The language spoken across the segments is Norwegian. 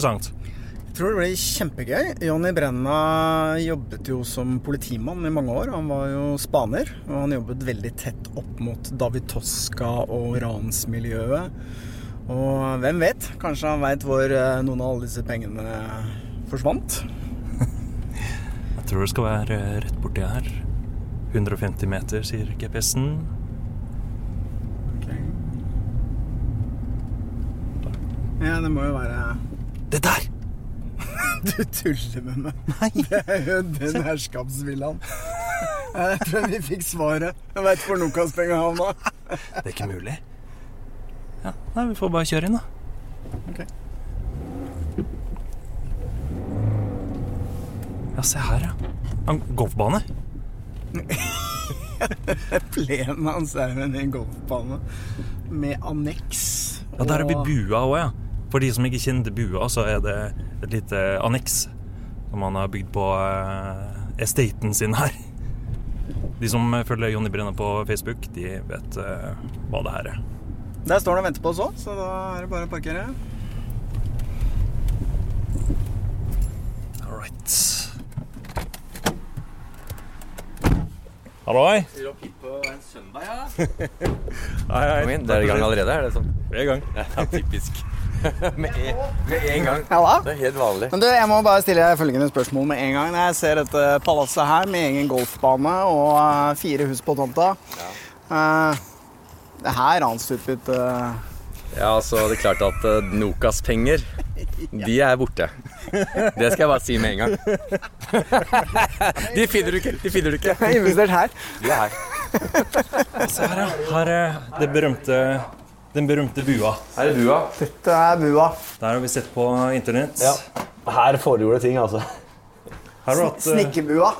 interessant. Jeg tror det blir kjempegøy. Jonny Brenna jobbet jo som politimann i mange år. Han var jo spaner, og han jobbet veldig tett opp mot David Toska og ransmiljøet. Og hvem vet, kanskje han veit hvor eh, noen av alle disse pengene forsvant? Jeg tror det skal være rett borti her. 150 meter, sier GPS-en. Ja, det må jo være Det der! Du tuller med meg. Nei! Det er jo den herskapsvillaen. Jeg tror vi fikk svaret. Jeg veit hvor Nokas-penga havna. Det er ikke mulig. Ja, nei, Vi får bare kjøre inn, da. Ok. Ja, se her, ja. En golfbane. Plenen hans er jo en golfbane med anneks. Ja, Der er vi bua òg, ja. For de som ikke kjenner bua, så er det et lite anneks som han har bygd på eh, estaten sin her. De som følger Jonny Brenna på Facebook, de vet uh, hva det her er. Der står han og venter på oss òg, så da er det bare å parkere. All right. Halloi. Hei, hei. Kom inn. Det er i gang allerede, er det sånn? Vi er i gang. Ja, typisk. med, en, med en gang. Halla. Det er helt vanlig. Men du, Jeg må bare stille deg følgende spørsmål med en gang. Når jeg ser dette palasset her med egen golfbane og eh, fire hus på tomta eh, Det her ranstupet uh, Ja, altså, det er klart at uh, Nokas-penger, de er borte. Det skal jeg bare si med en gang. de finner du ikke. De finner du ikke. investert her. De er her. Se her, ja. Her er det berømte, den berømte bua. Her er bua. Dette er bua. Der har vi sett på internett. Her foregår det ting, altså. Her har du hatt Snikkebua.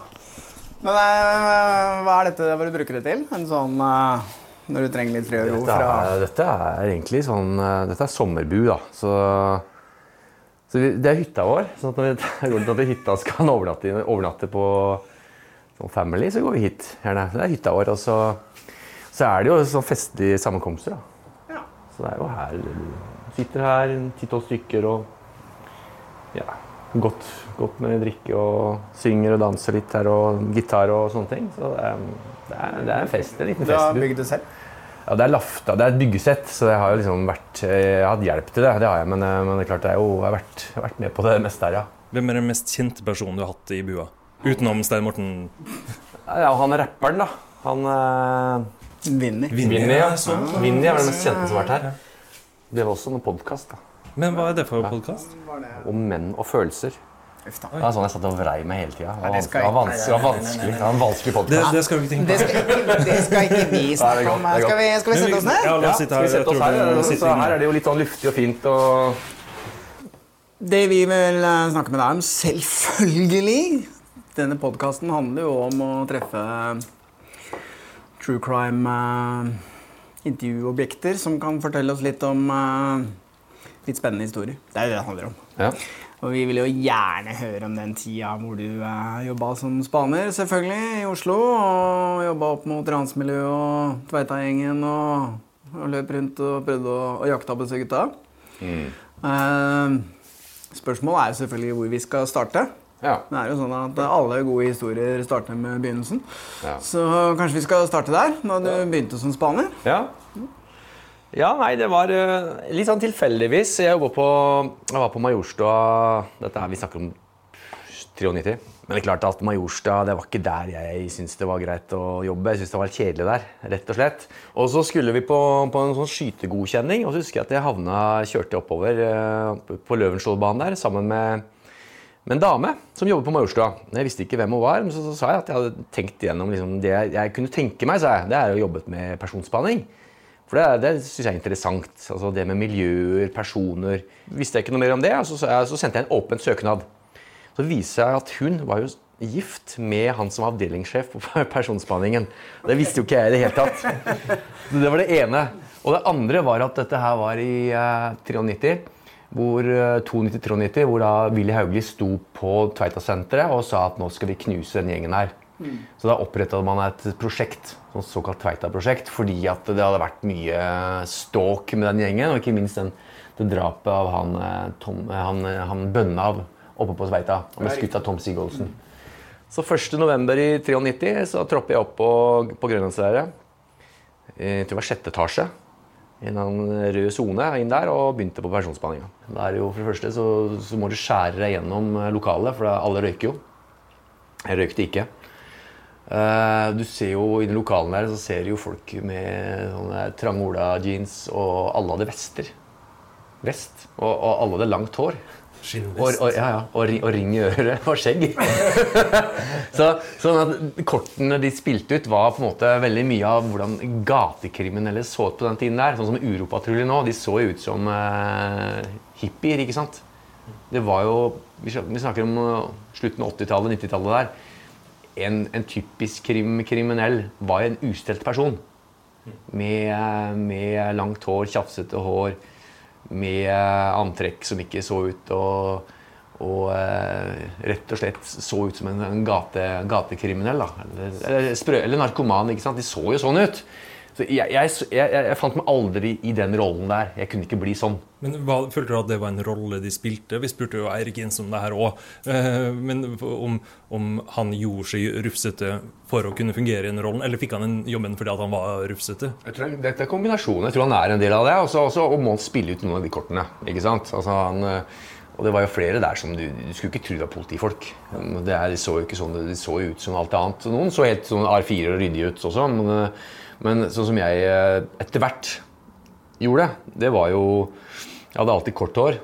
Men eh, hva er dette hva du bruker det til? En sånn eh, når du trenger litt fred og ro Dette fra er, dette er egentlig sånn eh, Dette er sommerbu, da. Så, så vi, det er hytta vår. Så når vi går til at hytta skal overnatte, overnatte på sånn family, så går vi hit. Gjerne. Det er hytta vår. Og så, så er det jo sånn festlige sammenkomster, da. Så det er jo her Sitter her ti-tolv stykker og ja, godt, godt med drikke og synger og danser litt her og gitar og sånne ting. Så det er, det er, det er en fest. En liten Du har bygd det selv? Ja, det er lafta. Det er et byggesett, så jeg har jo liksom vært Jeg har hatt hjelp til det, det har jeg, men, eh, men det er klart det er jo, jeg har vært, jeg har vært med på det meste her, ja. Hvem er den mest kjente personen du har hatt i bua? Utenom Stein Morten Ja, han er rapperen, da. Han eh, Vinni. Vinni, ja. sånn. Vinni er vel den mest kjente som har vært her. Det var også en podkast Men hva er det for podkast? om menn og følelser. Det var sånn jeg satt og vrei meg hele tida. Det var vanskelig. Det var vanskelig, det var en vanskelig Det, podkast. det skal vi ikke tenke Det på. skal det skal ikke vi snakke om. Skal vi, skal vi sette oss ned? Ja, la oss sitte her. Jeg tror her? vi Så her er det jo litt sånn luftig og fint og Det vi vil eh, snakke med deg om, selvfølgelig Denne podkasten handler jo om å treffe true crime-intervjuobjekter som kan fortelle oss litt om eh, litt spennende historier. Det er jo det det handler om. Ja. Og vi vil jo gjerne høre om den tida hvor du uh, jobba som spaner, selvfølgelig, i Oslo. Og jobba opp mot ransmiljøet og Tveita-gjengen og, og løp rundt og prøvde å, å opp på disse gutta. Eh, spørsmålet er jo selvfølgelig hvor vi skal starte. Ja. Det er jo sånn at Alle gode historier starter med begynnelsen. Ja. Så kanskje vi skal starte der, da du begynte som spaner. Ja. Ja, nei, det var eh, litt sånn tilfeldigvis. Jeg, på, jeg var på Majorstua Dette er vi snakker om 93. Men det er klart at Majorstua det var ikke der jeg syntes det var greit å jobbe. Jeg syntes det var litt kjedelig der, rett og slett. Og så skulle vi på, på en sånn skytegodkjenning, og så husker jeg at jeg havna, kjørte oppover eh, på Løvenskioldbanen der sammen med, med en dame som jobber på Majorstua. Jeg visste ikke hvem hun var, men så, så sa jeg at jeg hadde tenkt igjennom liksom, det jeg, kunne tenke meg, sa jeg. Det er å jobbe med personspaning. For det, det syns jeg er interessant. Altså det med miljøer, personer. Visste jeg ikke noe mer om det, så, så sendte jeg en åpen søknad. Så viser jeg at hun var jo gift med han som var avdelingssjef på personspaningen. Det visste jo ikke jeg i det hele tatt. Så det var det ene. Og det andre var at dette her var i uh, 93. Hvor, uh, 92-93, hvor da Willy Hauglie sto på Tveita-senteret og sa at nå skal vi knuse den gjengen her. Så da oppretta man et prosjekt, et såkalt Tveita-prosjekt, fordi at det hadde vært mye ståk med den gjengen, og ikke minst den, det drapet av han, eh, Tom, eh, han, eh, han Bønnav oppe på Tveita. Han ble skutt av Tom Sigolsen. Så 1.11. i 93 så tropper jeg opp på, på Grønlandsleiret. Jeg tror det var sjette etasje. En rød sone inn der og begynte på personspaninga. For det første så, så, må du skjære deg gjennom lokalet, for alle røyker jo. Jeg røykte ikke. Uh, du ser jo I den lokalen der så ser du jo folk med sånne trange Ola-jeans, og alle hadde vester. Vest. Og, og, alle hadde langt hår. Og, og, ja, ja, og, og, ring i øret og skjegg. så, sånn at Kortene de spilte ut, var på en måte veldig mye av hvordan gatekriminelle så ut på den tiden. der, Sånn som Uropatruljen nå. De så jo ut som eh, hippier, ikke sant? Det var jo Vi snakker om uh, slutten av 80-tallet, 90-tallet der en, en typisk krim, kriminell var en ustelt person. Med, med langt hår, tjafsete hår, med antrekk som ikke så ut og, og uh, rett og slett så ut som en, gate, gatekriminell. Eller, eller, eller, narkoman. ikke sant? De så jo sånn ut. Så jeg, jeg, jeg, jeg, fant meg aldri i den rollen der. Jeg kunne ikke bli sånn. Men hva, Følte du at det var en rolle de spilte? Vi spurte jo Eirik Jens om det her òg. Eh, men om, om, han gjorde seg rufsete for å kunne fungere i den rollen, eller fikk han den jobben fordi at han var rufsete? Jeg tror Dette er kombinasjonen. Jeg tror han er en del av det. Også, også, og må spille ut noen av de kortene. ikke sant? Altså han... Eh, og det var jo flere der som du, du skulle ikke tro det var politifolk. Det er, de så jo ikke sånn, det så jo ut som alt annet. Noen så helt sånn R4 og ryddig ut også. Men, eh, men sånn som jeg eh, etter hvert gjorde det, var jo Jeg hadde alltid kort hår,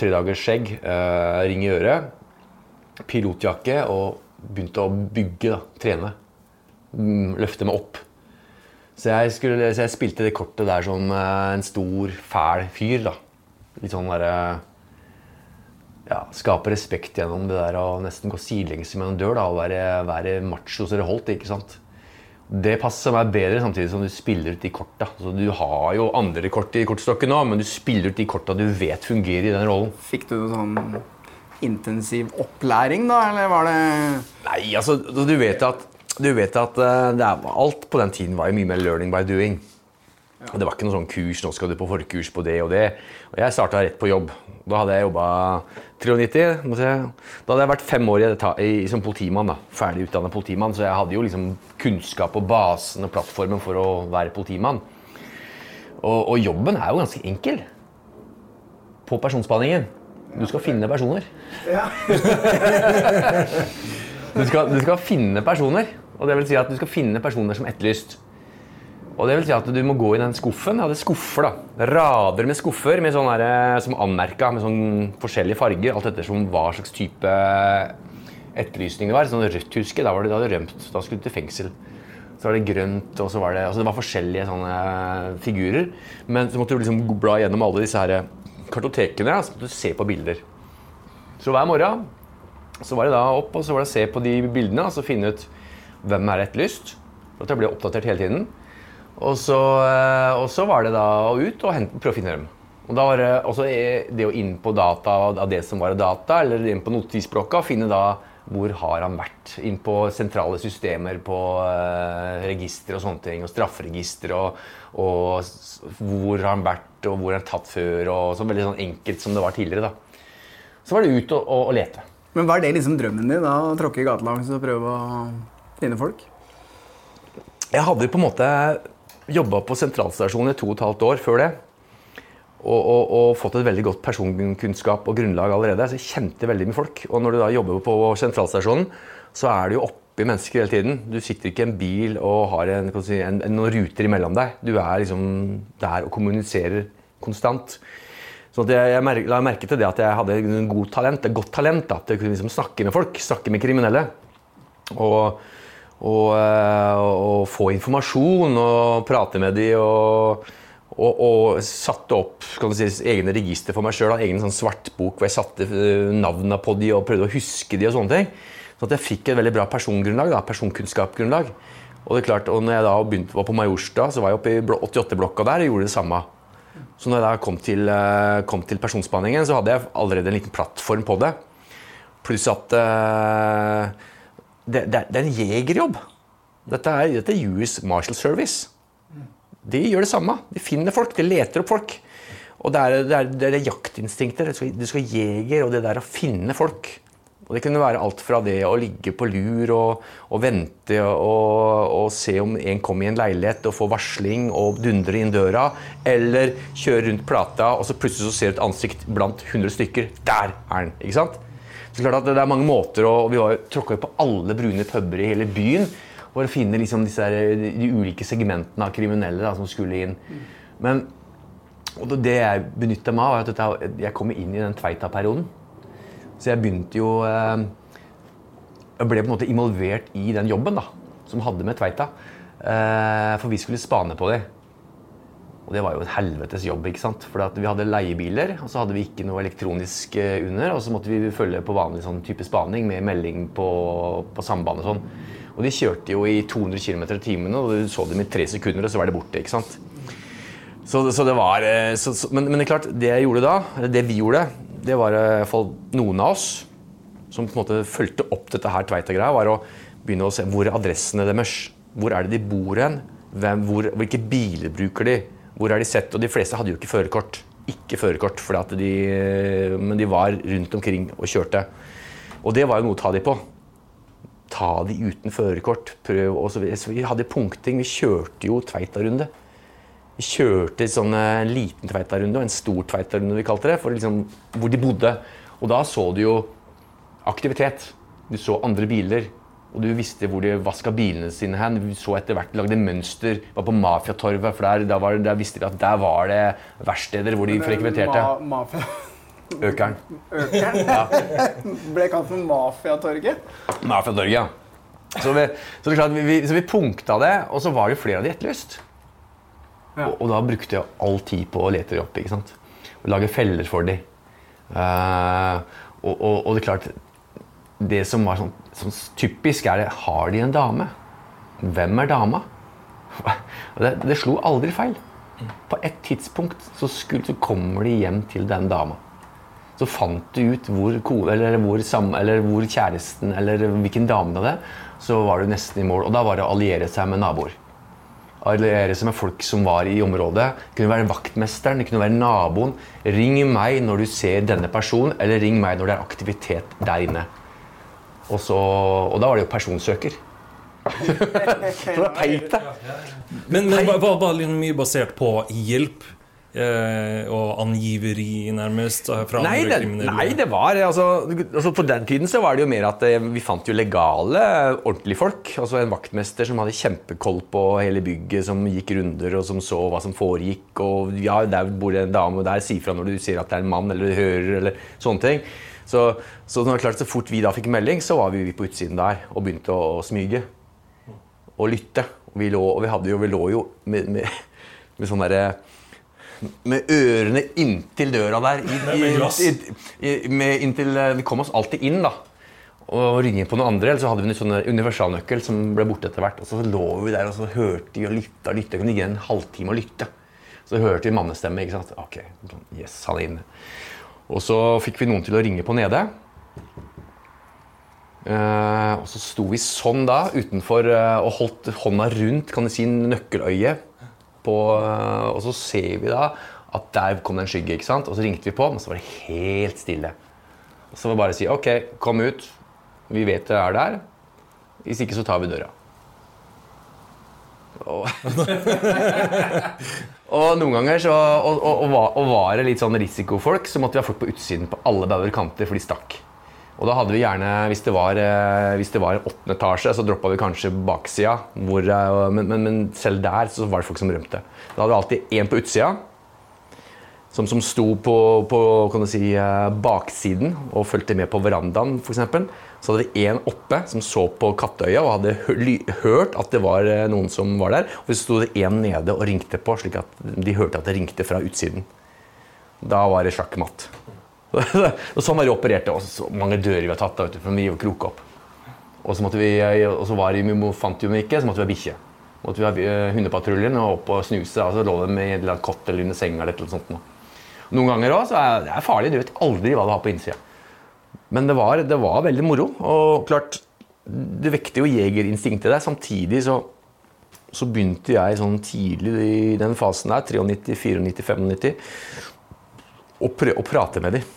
tre dagers skjegg, eh, ring i øret, pilotjakke og begynte å bygge, da, trene. Mm, løfte meg opp. Så jeg, skulle, så jeg, spilte det kortet der som eh, en stor, fæl fyr. da. Litt sånn derre ja, Skape respekt gjennom det der å nesten gå sidelengs som en dør da, og være, være macho så det holdt. ikke sant? Det passer meg bedre samtidig som du spiller ut de korta. Så du har jo andre kort i kortstokken nå, men du spiller ut de korta du vet fungerer i den rollen. Fikk du sånn intensiv opplæring, da, eller var det Nei, altså, du vet at, du vet at uh, er, alt på den tiden var jo mye mer learning by doing. Ja. Det var ikke noe sånn kurs, nå skal du på forkurs på det og det. Og jeg starta rett på jobb. Da hadde jeg jobba 93. Da hadde jeg vært fem år i, i, som politimann. da, Ferdig utdannet politimann. Så jeg hadde jo liksom kunnskap og basen og plattformen for å være politimann. Og, og jobben er jo ganske enkel på personspanningen. Du skal finne personer. Ja. du, skal, du skal finne personer. Og det vil si at du skal finne personer som etterlyst. Og det vil si at du må gå i den skuffen. Det er skuffer, da. Rader med skuffer med sånn der, eh, som anmerka med sånn forskjellige farger. Alt ettersom hva slags type etterlysning det var. Sånn rødt husker da var det, da hadde rømt. Da skulle du til fengsel. Så var det grønt, og så var det altså Det var forskjellige sånne figurer. Men så måtte du liksom bla gjennom alle disse her kartotekene, så måtte du se på bilder. Så hver morgen så var det da opp og så var det å se på de bildene og så finne ut hvem er etterlyst. For at jeg ble oppdatert hele tiden. Og så, eh, og så, var det da å ut og hente, prøve å finne dem. Og da var det også det å inn på data av det som var data, eller inn på notisblokka, finne da hvor har han vært. Inn på sentrale systemer på uh, register og sånne ting, og strafferegister, og, og, hvor har han vært, og hvor har han tatt før, og så veldig sånn enkelt som det var tidligere. da. Så var det ut og, og, og lete. Men var det liksom drømmen din, da, å tråkke gatelangs og prøve å finne folk? Jeg hadde på en måte jobba på sentralstasjonen i to og et halvt år før det. og, og, og fått et veldig godt personkunnskap og grunnlag allerede. Så jeg kjente veldig med folk. Og når du da jobber på sentralstasjonen, så er du jo oppi mennesker hele tiden. Du sitter ikke i en bil og har en, si, en, en, noen ruter imellom deg. Du er liksom der og kommuniserer konstant. Så jeg, jeg la merke til det at jeg hadde en god talent, et godt talent. til å kunne liksom snakke med folk, snakke med kriminelle. Og, og, eh, og få informasjon og prate med dem. Og, og, og, satte opp si, egne register for meg sjøl. Egen sånn svartbok hvor jeg satte eh, navnene på de og prøvde å huske de og sånne ting. Så at jeg fikk et veldig bra persongrunnlag, da, personkunnskapsgrunnlag. Og det er klart, og når jeg da begynte, var på Majorstua, så var jeg oppe i 88-blokka der og gjorde det samme. Så når jeg da kom til, eh, kom til, personspaningen, så hadde jeg allerede en liten plattform på det. Pluss at uh, det, det, det, er en jegerjobb. Dette er, dette er US Marshal Service. De gjør det samme. De finner folk, de leter opp folk. Og det er det, er, det, er det. Du skal, du jeger, og det der å finne folk. Og Det kunne være alt fra det å ligge på lur og, og vente og, og, se om en kommer i en leilighet og får varsling og dundrer inn døra, eller kjøre rundt plata, og så plutselig så ser du et ansikt blant 100 stykker. Der er han! ikke sant? Så klart at Det er mange måter, og Vi tråkka på alle brune puber i hele byen for å finne liksom disse, de ulike segmentene av kriminelle da, som skulle inn. Men og det jeg benytta meg av, var at jeg kom inn i den Tveita-perioden. Så jeg begynte jo eh, Jeg ble på en måte involvert i den jobben da, som hadde med Tveita. Eh, for vi skulle spane på dem. Og det var jo en helvetes jobb. ikke sant? For vi hadde leiebiler, og så hadde vi ikke noe elektronisk eh, under. Og så måtte vi følge på vanlig sånn type spaning med melding på, på samband og sånn. Og de kjørte jo i 200 km i timen, og du så dem i tre sekunder, og så var de borte. ikke sant? Så, så det var, eh, så, så, men, men, det er klart, det jeg gjorde da, eller det vi gjorde, det var i hvert fall noen av oss som på en måte fulgte opp dette her Tveita-greia, var å begynne å se hvor adressene deres. Hvor er det de bor hen? Hvem, hvor, hvilke biler bruker de? Hvor er de sett? Og de fleste hadde jo ikke førerkort. Ikke førerkort, men de var rundt omkring og kjørte. Og det var jo noe å ta de på ta de uten førerkort. Vi hadde punkting. Vi kjørte jo Tveita-runde. Vi kjørte sånn en liten Tveita-runde og en stor Tveita-runde, vi kalte det, for liksom, hvor de bodde. Og da så du jo aktivitet. Du så andre biler. Og du visste hvor de vaska bilene sine hen. Du så etter hvert lagde mønster. Var på Mafiatorvet, for der, der, der, visste de at der var det verksteder hvor de frekventerte. Ma mafia. Økeren. Økeren? Ja. Ble kalt for Mafiatorget? Mafiatorget, ja. Så vi, så, det klart, vi, så vi punkta det, og så var det flere av de etterlyst. Ja. Og, og, da brukte jeg all tid på å lete dem opp. ikke sant? Og lage feller for dem. Uh, og, og, og, det er klart Det som var sånn, sånn typisk, er det Har de en dame? Hvem er dama? Det, det slo aldri feil. På et tidspunkt så, skulle, så kommer de hjem til den dama. Så fant du ut hvor, eller hvor, eller hvor kjæresten eller hvilken dame det var, så var du nesten i mål. Og da var det å alliere seg med naboer. Alliere seg med folk som var i området. Det kunne være vaktmesteren, det kunne være naboen. Ring meg når du ser denne personen, eller ring meg når det er aktivitet der inne. Og, så, og da var det jo personsøker. så det er teit, det. Men, men var, var det mye basert på hjelp? Eh, og angiveri, nærmest, fra nei, andre kriminelle? Nei, det var altså, altså, På den tiden så var det jo mer at eh, vi fant jo legale, ordentlige folk. Altså En vaktmester som hadde kjempekoll på hele bygget, som gikk runder og som så hva som foregikk. Og ja, der bor det en dame, og der si fra når du ser at det er en mann, eller du hører, eller sånne ting. Så, så, klart, så fort vi da fikk melding, så var vi på utsiden der og begynte å, å smyge. Og lytte. Og vi lå, og vi hadde jo, vi lå jo med, med, med sånn derre med ørene inntil døra der. I, med, inntil, eh, vi kom oss alltid inn, da. Og ringe på noen andre. Eller så hadde vi en sånn universalnøkkel som ble borte etter hvert. Og så lå vi der og så hørte vi og lytta og lytta. Kunne ligge en halvtime og lytte. Så hørte vi mannestemme. ikke sant? Ok, yes, han er inne. Og så fikk vi noen til å ringe på nede. Uh, og så sto vi sånn da utenfor uh, og holdt hånda rundt kan du si, nøkkeløyet på, uh, og så ser vi da at der kom det en skygge. ikke sant? Og så ringte vi på, men så var det helt stille. Og så var det bare å si OK, kom ut. Vi vet det er der. Hvis ikke, så tar vi døra. Og, og noen ganger så og, og, og, var, det litt sånn risikofolk, så måtte vi ha folk på utsiden på alle bauger kanter, for de stakk. Og da hadde vi gjerne, hvis det var, eh, hvis det var åttende etasje, så droppa vi kanskje baksida. Eh, men, men, men, selv der så var det folk som rømte. Da hadde vi alltid én på utsida. Som, som sto på, på si, eh, baksiden og fulgte med på verandaen, f.eks. Så hadde vi én oppe som så på Kattøya og hadde hørt at det var noen som var der. Og så sto det én nede og ringte på, slik at de hørte at det ringte fra utsiden. Da var det sjakkmatt. og sånn var det operert det. Og så mange dører vi har tatt av, for vi å kroke opp. Og så, vi, og så var det, fant vi ikke, så måtte vi ha bikkje. Måtte vi ha eh, hundepatruljen og opp og snuse. Og så lå de med en kott eller under senga eller noe sånt. Noen ganger òg er det farlig. Du vet aldri hva du har på innsida. Men det var, det var, veldig moro. Og klart, det vekter jo jegerinstinktet der. Samtidig så, så begynte jeg sånn tidlig i den fasen der, 93, 94, 95, å, å prate med dem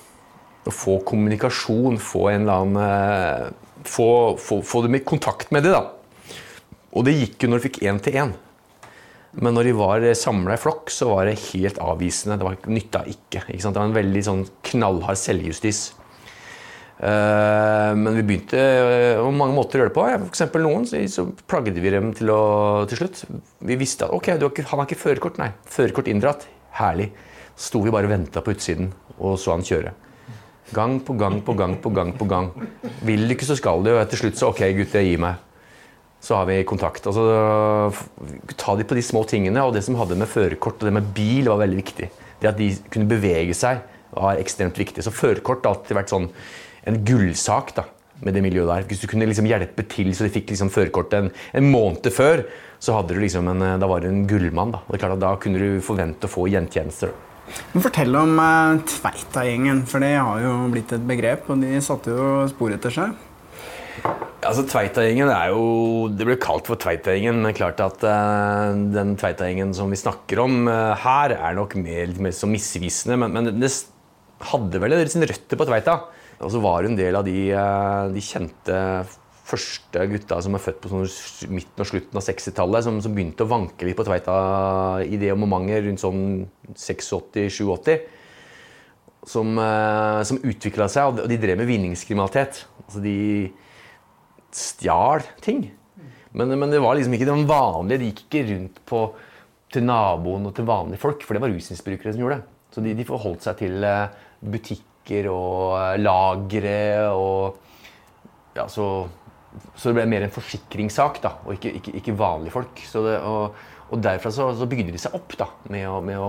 å få kommunikasjon, få en eller annen eh, Få, få, få dem i kontakt med dem, da. Og det gikk jo når du fikk én til én. Men når de var samla i flokk, så var det helt avvisende. Det var nytta ikke. ikke sant? Det var en veldig sånn knallhard selvjustis. Uh, men vi begynte på mange måter å gjøre det på. For eksempel noen så, plagde vi dem til, å, til slutt. Vi visste at ok, har ikke, han har ikke førerkort. Nei, førerkort inndratt. Herlig. Så sto vi bare og venta på utsiden og så han kjøre. Gang på gang på gang på gang. på gang. Vil du ikke, så skal du. Og til slutt så OK, gutt, jeg gir meg. Så har vi kontakt. Altså, ta de på de små tingene. Og det som hadde med førerkort og det med bil, var veldig viktig. Det at de kunne bevege seg, var ekstremt viktig. Så førerkort har alltid vært sånn en gullsak da, med det miljøet der. Hvis du kunne liksom hjelpe til så de fikk liksom førerkortet en, en, måned før, så hadde du liksom en, da var du en gullmann. Da. Og det er klart at da kunne du forvente å få gjentjenester. Men Fortell om eh, Tveita-gjengen, for det har jo blitt et begrep. Og de satte jo spor etter seg. Altså, Tveita-gjengen er jo Det ble kalt for Tveita-gjengen, men klart at uh, den Tveita-gjengen som vi snakker om uh, her, er nok mer, litt mer så misvisende. Men, men, det hadde vel sine røtter på Tveita. Og så var hun en del av de, uh, de kjente første gutta som er født på sånn midten og slutten av 60-tallet, som, som, begynte å vanke litt på Tveita i det momentet rundt sånn 86-87. Som, eh, som utvikla seg, og de drev med vinningskriminalitet. Altså de stjal ting. Men, men, det var liksom ikke den vanlige. De gikk ikke rundt på, til naboen og til vanlige folk, for det var rusmisbrukere som gjorde det. Så de, de forholdt seg til eh, butikker og eh, lagre og ja, så så det ble mer en forsikringssak da, og ikke, ikke, ikke vanlige folk. Det, og, og, derfra så, så, bygde de seg opp da, med å, med å,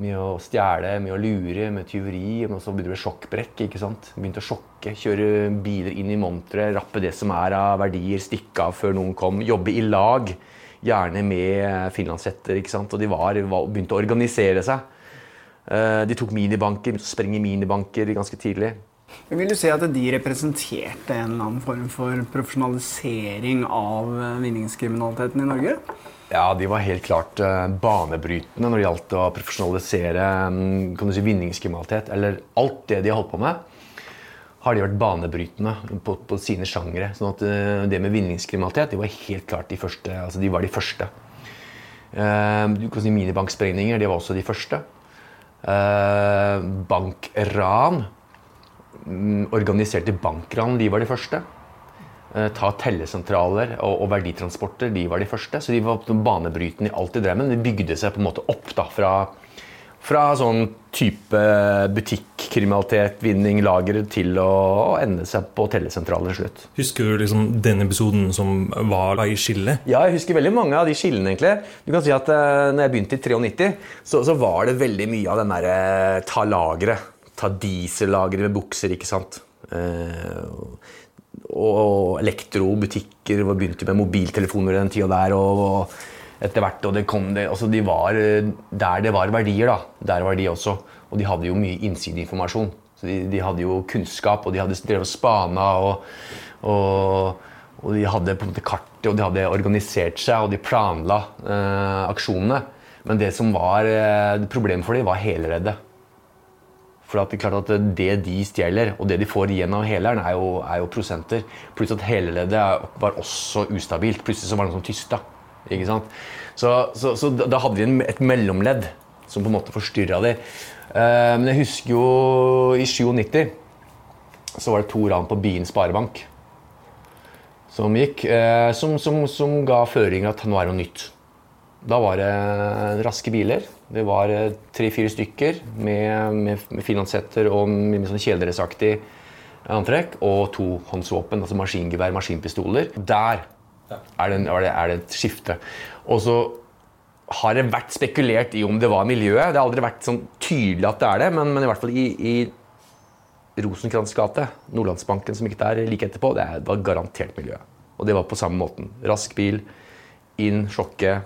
med å stjele, med å lure, med tyveri. Og så begynte det sjokkbrekk. ikke sant? Begynte å sjokke, kjøre biler inn i monteret, rappe det som er av verdier, stikke av før noen kom. Jobbe i lag, gjerne med finlandshetter. ikke sant? Og de var, begynte å organisere seg. Eh, de tok minibanker, sprenge minibanker ganske tidlig. Vil du si at de representerte en eller annen form for profesjonalisering av eh, vinningskriminaliteten i Norge? Ja, de var helt klart uh, banebrytende når det gjaldt å profesjonalisere um, kan du si, vinningskriminalitet. Eller alt det de har holdt på med, har de vært banebrytende på, på sine sjangre. Sånn at det med vinningskriminalitet, de var helt klart de første. Altså, de var de første. Uh, du kan si Minibanksprengninger, de var også de første. Bankran Mm, organiserte bankran, de var de første. Eh, ta tellesentraler og, og, verditransporter, de var de første. Så de var banebrytende i alt de drev med. De bygde seg på en måte opp da, fra, fra sånn type butikkriminalitet, vinning, lager, til å ende seg på tellesentralen til slutt. Husker du liksom den episoden som var i skillet? Ja, jeg husker veldig mange av de skillene, egentlig. Du kan si at uh, når jeg begynte i 93, så, så var det veldig mye av den derre uh, ta lageret ta diesellageret med bukser, ikke sant. Uh, og elektrobutikker begynte med mobiltelefoner den tida der. og, etter hvert, og det kom det, altså de var Der det var verdier, da, der var de også. Og de hadde jo mye innsideinformasjon. Så de, de, hadde jo kunnskap, og de hadde drevet spana, og, og, og, de hadde på en måte kartet, og de hadde organisert seg, og de planla eh, aksjonene. Men det som var eh, problemet for dem, var helreddet. For det er klart at det de stjeler, og det de får igjen av heleren, er jo, er prosenter. Pluss at heleleddet var også ustabilt. Plutselig så var det noe som tysta. Ikke sant? Så, så, så da hadde vi en, et mellomledd som på en måte forstyrra de. Eh, men jeg husker jo i 97 så var det to ran på Bien Sparebank som gikk, eh, som, som, som ga føringer at nå er det noe nytt. Da var det raske biler. Det var eh, tre-fire stykker med, med, med finlandshetter og med, med sånn kjeledressaktig antrekk. Og to håndsvåpen, altså maskingevær, maskinpistoler. Der er det, er det, er det et skifte. Og så har det vært spekulert i om det var miljøet. Det har aldri vært sånn tydelig at det er det, men, men i hvert fall i, i Rosenkrantz gate, Nordlandsbanken som gikk der like etterpå, det var garantert miljøet. Og det var på samme måten. Rask bil, inn, sjokke,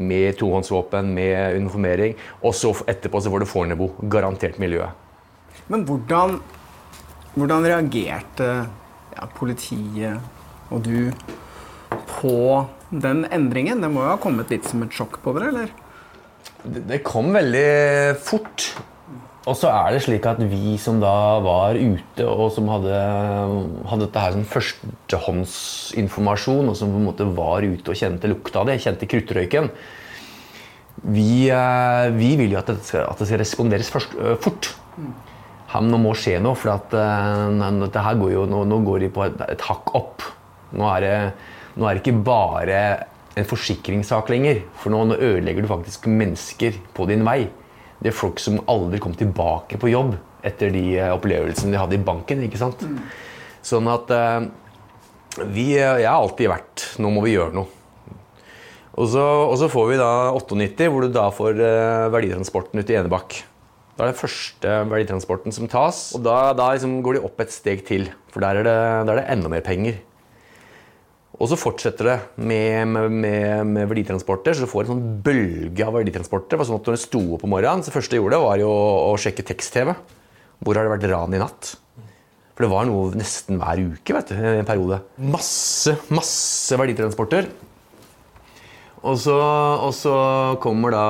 med tohåndsvåpen, med uniformering. Og så etterpå så var det Fornebu. Garantert miljøet. Men hvordan, hvordan reagerte ja, politiet og du på den endringen? Det må jo ha kommet litt som et sjokk på dere, eller? Det, det kom veldig fort. Og så er det slik at vi som da var ute, og som hadde, hadde dette her som førstehåndsinformasjon, og som på en måte var ute og kjente lukta av det, kjente kruttrøyken Vi, eh, vi vil jo at det skal, at det skal responderes først, uh, fort. Her, nå må skje noe, for at, uh, dette her går jo, nå, nå går de på et, et hakk opp. Nå er, det, nå er det ikke bare en forsikringssak lenger, for nå, nå ødelegger du faktisk mennesker på din vei. Det er folk som aldri kom tilbake på jobb etter de eh, opplevelsene de hadde i banken. ikke sant? Sånn at eh, vi, jeg har alltid vært Nå må vi gjøre noe. Og så, og så får vi da 98, hvor du da får eh, verditransporten ut i Enebakk. Da er det første verditransporten som tas, og da, da liksom går de opp et steg til. For der er det, der er det enda mer penger. Og så fortsetter det med, med, med, verditransporter, så du får en sånn bølge av verditransporter. Det var sånn at når du sto opp om morgenen, så det første jeg gjorde, var jo å sjekke tekst-TV. Hvor har det vært ran i natt? For det var noe nesten hver uke vet du, en periode. Masse, masse verditransporter. Og så, og så kommer da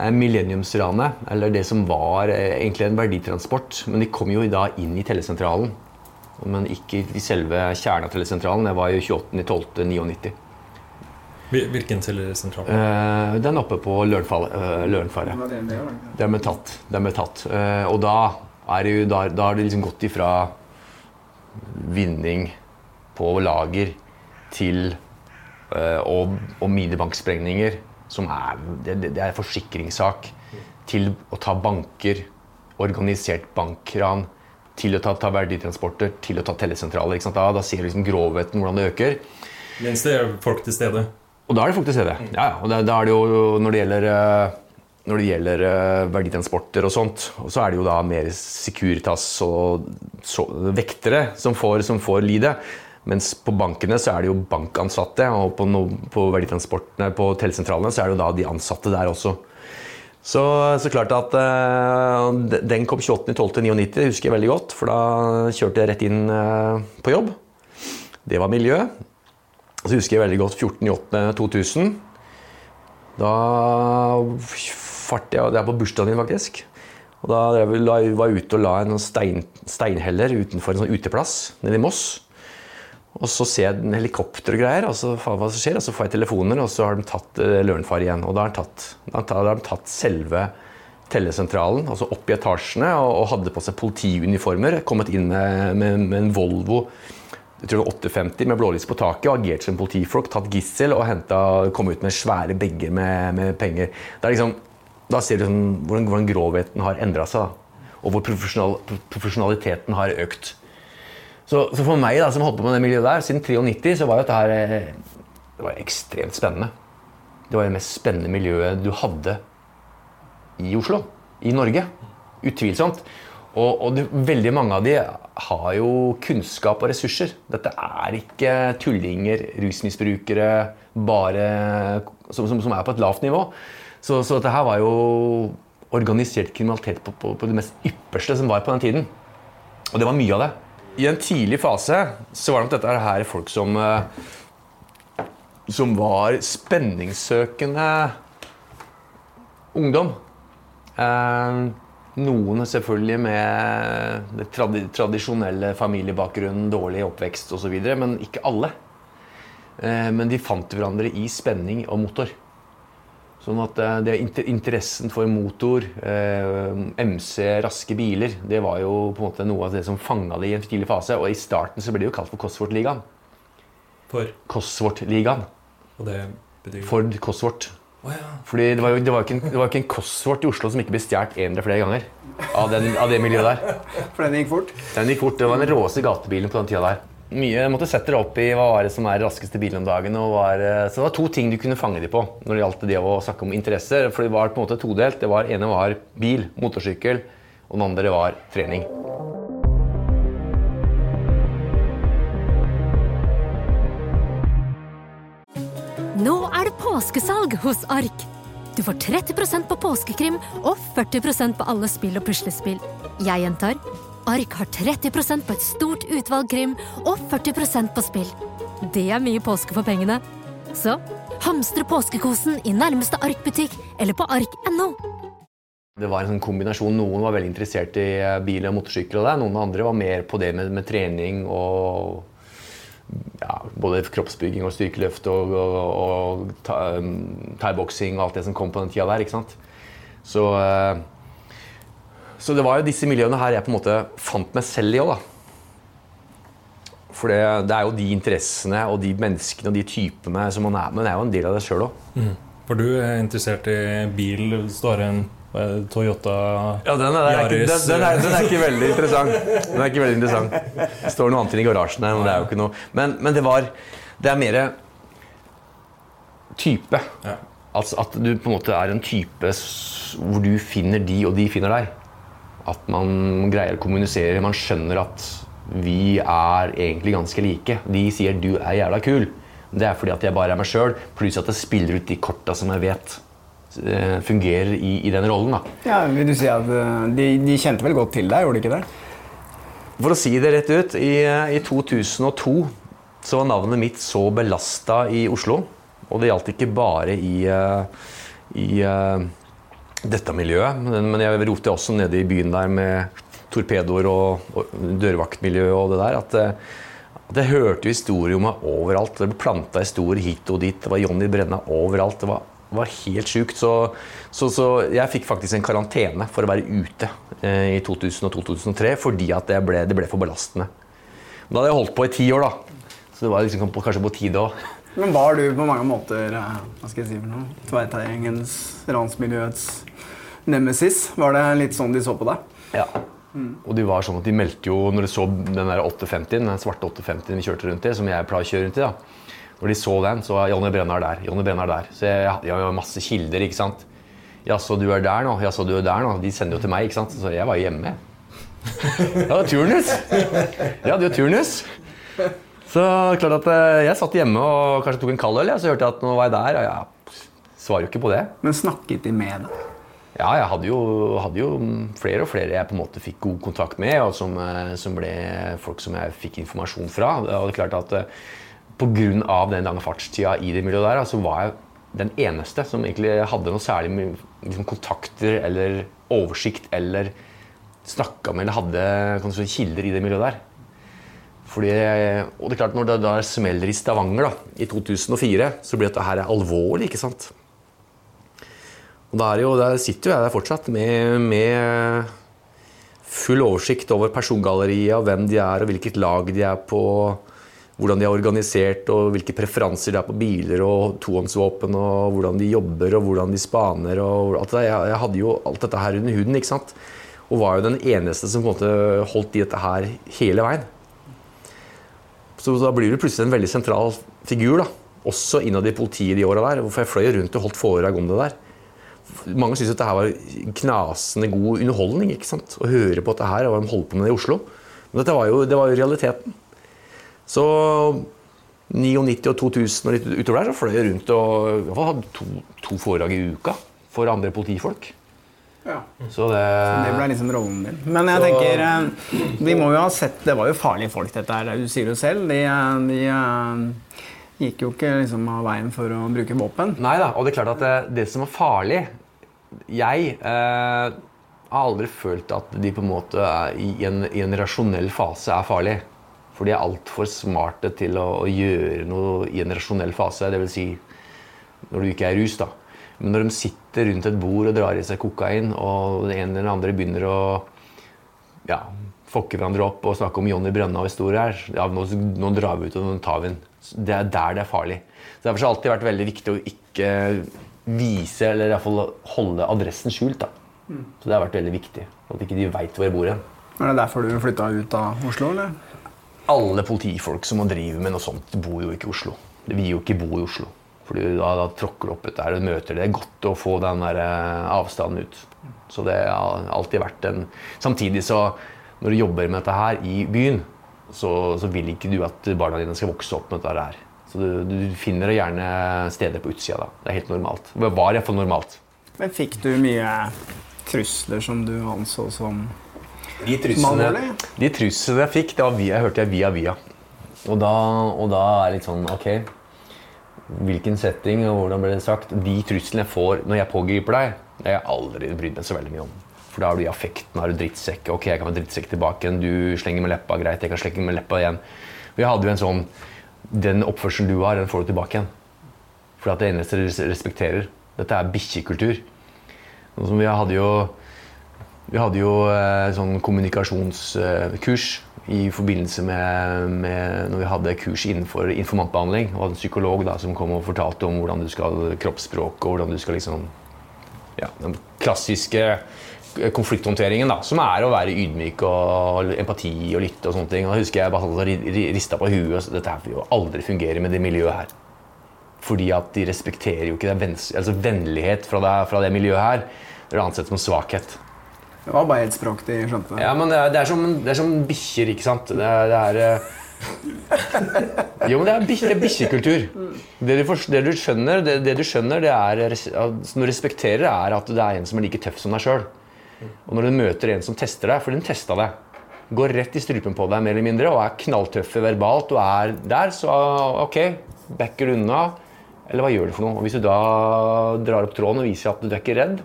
eh, millenniumsranet, eller det som var eh, egentlig en verditransport. Men de kom jo da inn i tellesentralen. Men ikke i selve kjernen av tellesentralen. Det var jo 28.12.99. Hvil- Hvilken telesentral? Eh, den oppe på Lørenfall- eh, Lørenfaret. Den ble tatt. Den ble tatt. Eh, og da er det jo da, da har det liksom gått ifra vinning på lager til eh, og, og minibanksprengninger, som er det, det det er forsikringssak, til å ta banker, organisert bankran, til å ta, ta verditransporter, til å ta tellesentraler. Da, da ser du liksom grovheten, hvordan det øker. Mens det er folk til stede. Og da er det folk til stede. Ja, ja. Og da, da er det jo når det gjelder eh, når det gjelder eh, verditransporter og sånt, og så er det jo da mer Securitas og så, vektere som får, som får lide. Mens på bankene så er det jo bankansatte, og på, no, på verditransportene på telesentralene så er det jo da de ansatte der også. Så, så klart at eh, den kom 28.12.99, det husker jeg veldig godt, for da kjørte jeg rett inn eh, på jobb. Det var miljø. Så husker jeg veldig godt 14.8.2000. Da fart jeg, det er på bursdagen min faktisk. Og da var jeg ute og la en sånn stein, steinheller utenfor en sånn uteplass nede i Moss. Og så ser jeg en helikopter og greier, og så faen hva som skjer, og så får jeg telefoner, og så har de tatt uh, Lørenfar igjen. Og da har de tatt, da har de tatt- selve tellesentralen, altså opp i etasjene, og, og hadde på seg politiuniformer. Kommet inn med, med, med en Volvo jeg tror det var 850 med blålys på taket og agert som politifolk. Tatt gissel og kommet kom ut med svære bager med, med penger. Er liksom, da ser du sånn, hvordan, hvordan grovheten har endra seg, da. og hvor profesjonal, profesjonaliteten har økt. Så, så for meg da, som holdt på med det miljøet der, siden 93, så var jo dette her eh, det var ekstremt spennende. Det var det mest spennende miljøet du hadde i Oslo. I Norge. Utvilsomt. Og, og det, veldig mange av de har jo kunnskap og ressurser. Dette er ikke tullinger, rusmisbrukere, bare, som, som, som er på et lavt nivå. Så, så dette her var jo organisert kriminalitet på, på, på det mest ypperste som var på den tiden. Og det var mye av det. I en tidlig fase så var nok dette her folk som eh, Som var spenningssøkende ungdom. Eh, noen selvfølgelig med det tradi tradisjonelle familiebakgrunnen, dårlig oppvekst osv., men ikke alle. Eh, men de fant hverandre i spenning og motor. Sånn at eh, det, interessen for motor, eh, MC, raske biler, det var jo på en måte noe av det som fanga det i en tidlig fase. Og i starten så ble det jo kalt for Cosworth-ligaen. For Cosworth-ligaen. Og det betyr Ford Cosworth. Oh, ja. Fordi det var jo, det var jo ikke, en, det var ikke en Cosworth i Oslo som ikke ble stjålet eller flere ganger. Av, den, av det miljøet der. For den gikk fort. Den gikk fort. Det var den råeste gatebilen på den tida der. Mye måtte sette deg opp i hva var det som er raskeste bilen om dagen. Eh, så det var to ting du kunne fange dem på når det gjaldt det å snakke om interesser. For det var på en måte todelt. Det var, ene var bil, motorsykkel, og den andre var trening. Nå er det påskesalg hos Ark. Du får 30% på påskekrim og 40% på alle spill og puslespill. Jeg gjentar Ark har 30% på et stort utvalg krim og 40% på spill. Det er mye påske for pengene. Så hamstre påskekosen i nærmeste Ark-butikk eller på ark.no. Det var en sånn kombinasjon. Noen var veldig interessert i eh, bil og motorsykkel, og det. noen andre var mer på det med, med trening og ja, både kroppsbygging og styrkeløft og, og, og ta- um, thaiboksing og alt det som kom på den tida der. ikke sant? Så, eh, så det var jo disse miljøene her jeg på en måte fant meg selv i òg, da. For det, det er jo de interessene og de menneskene og de typene som man er. Men det er jo en del av det sjøl òg. For du er interessert i bil. Det står en hva er det, Toyota Ja, den er, den, ikke, den, den, er, den er ikke veldig interessant. Den er ikke veldig interessant. Det står noe annet i garasjen her, men det er jo ikke noe Men, men det var Det er mer type. Ja. Altså at du på en måte er en type hvor du finner de, og de finner deg. At man greier å kommunisere. Man skjønner at vi er egentlig ganske like. De sier 'du er jævla kul'. Det er fordi at jeg bare er meg sjøl, pluss at jeg spiller ut de korta som jeg vet eh, fungerer i, i den rollen. da. Ja, vil du si at eh, de, de kjente vel godt til deg, gjorde de ikke det? For å si det rett ut, i, i 2002 så var navnet mitt så belasta i Oslo. Og det gjaldt ikke bare i, eh, i eh, dette miljøet, men, jeg roter også nede i byen der med torpedoer og, og dørvaktmiljø og det der. At, eh, at jeg hørte historier om meg overalt. Det ble planta historier hit og dit. Det var Jonny Brenna overalt. Det var, var helt sjukt. Så, så, så jeg fikk faktisk en karantene for å være ute eh, i 2000 og 2003 fordi at det ble, det ble for belastende. Da hadde jeg holdt på i ti år, da. Så det var liksom på, kanskje på tide òg. Men var du på mange måter eh, hva skal jeg si for noe, Tveiteiengens, ransmiljøets nemesis? Var det litt sånn de så på deg? Ja. Og de var sånn at de meldte jo, når de så den der 850, den svarte 850 vi kjørte rundt i, som jeg pleier å kjøre rundt i, da. Når de så den, så var Jonny Brennar er der. Jonny Brenna er der. Så jeg, jeg har masse kilder, ikke sant. Jaså, du er der nå? Jaså, du er der nå? De sender jo til meg, ikke sant. Så jeg var hjemme. Ja, hadde turnus. Ja, hadde jo turnus. Så klart at eh, jeg satt hjemme og kanskje tok en kald øl, så hørte jeg at nå var jeg der, og jeg svarer jo ikke på det. Men snakket de med deg? Ja, jeg hadde jo, hadde jo flere og flere jeg på en måte fikk god kontakt med, og som, eh, som ble folk som jeg fikk informasjon fra. Og det er klart at eh, Pga. den lange fartstida i det miljøet der, så var jeg den eneste som egentlig hadde noe særlig liksom, kontakter eller oversikt eller snakka med eller hadde si, kilder i det miljøet der. Fordi, og det er klart Når det da smeller i Stavanger da, i 2004, så blir dette her alvorlig. ikke sant? Og da er jo, der sitter jo jeg der fortsatt med, med full oversikt over persongalleriet, og hvem de er, og hvilket lag de er på, hvordan de er organisert, og hvilke preferanser de har på biler og tohåndsvåpen, og hvordan de jobber, og hvordan de spaner. og alt det der. Jeg hadde jo alt dette her under huden, ikke sant? Og var jo den eneste som på en måte holdt i dette her hele veien. Så da blir du plutselig en veldig sentral figur, da. Også innad i politiet de åra der. Hvorfor jeg fløy rundt og holdt foredrag om det der. Mange syntes at dette var knasende god underholdning ikke sant? å høre på dette her og hva de holdt på med det i Oslo. Men dette var jo, det var jo realiteten. Så 99 og 2000 og litt utover der så fløy jeg rundt og i hadde to, to foredrag i uka for andre politifolk. Ja. Så det, Det ble liksom rollen din. Men jeg tenker eh, Vi må jo ha sett Det var jo farlige folk, dette her. Du sier det jo selv. De, eh, de eh, gikk jo ikke liksom av veien for å bruke våpen. Nei da, og det er klart at det, det som er farlig Jeg eh, har aldri følt at de på en måte i en, i en rasjonell fase er farlig. For de er altfor smarte til å, å gjøre noe i en rasjonell fase. Dvs. Si, når du ikke er rus. da. Men når de sitter rundt et bord og drar i seg kokain, og ene eller andre begynner å ja, fokke hverandre opp og snakke om Jonny Brønna og historier her, ja, nå, nå drar vi ut og nå tar vi den. Det er der det er farlig. Så Derfor har det alltid vært veldig viktig å ikke vise, eller i hvert fall holde adressen skjult. da. Så det har vært veldig viktig. At ikke de veit hvor jeg bor hen. Er det derfor du flytta ut av Oslo, eller? Alle politifolk som må drive med noe sånt, bor jo ikke i Oslo. De vil jo ikke bo i Oslo. Fordi da, da tråkker du opp der og møter det. Det er godt å få den der eh, avstanden ut. Så det har alltid vært en Samtidig så, når du jobber med dette her i byen, så, så vil ikke du at barna dine skal vokse opp med dette her. Så du, du finner gjerne steder på utsida da. Det er helt normalt. Det var iallfall normalt. Men fikk du mye trusler som du anså som De truslene, de truslene jeg fikk, det var via, jeg hørte jeg via via. Og da, og da er det litt sånn Ok, hvilken setting og hvordan ble det sagt? De truslene jeg får når jeg pågriper deg, det har jeg aldri brydd meg så veldig mye om. For da har du i affekten, har du drittsekk. Ok, jeg kan være drittsekk tilbake igjen. Du slenger med leppa, greit. Jeg kan slenge med leppa igjen. Vi hadde jo en sånn Den oppførselen du har, den får du tilbake igjen. For det eneste du respekterer. Dette er bikkjekultur. Sånn Vi hadde jo vi hadde jo eh, sånn kommunikasjonskurs i forbindelse med, med når vi hadde kurs innenfor informantbehandling. Og hadde en psykolog da, som kom og fortalte om hvordan du skal kroppsspråk og hvordan du skal liksom ja, Den klassiske konflikthåndteringen, da, som er å være ydmyk og empati og lytte og sånne ting. Og da husker jeg bare sånn ri- ri- rista på huet. og Dette her vil jo aldri fungere med det miljøet her. Fordi at de respekterer jo ikke det altså vennlighet fra det, fra det miljøet her. Det er ansett som svakhet. Det var bare et språk de skjønte. Ja, men det er, det er som, det er som bikkjer, ikke sant? Det er, det er eh, Jo, men det er bikkjekultur. Det, du det du skjønner, det, det du skjønner, det er som du respekterer, er at det er en som er like tøff som deg sjøl. Og når du møter en som tester deg, for den testa deg, går rett i strupen på deg mer eller mindre, og er knalltøffe verbalt og er der, så ok, backer du unna. Eller hva gjør du for noe? Og Hvis du da drar opp tråden og viser at du er ikke redd,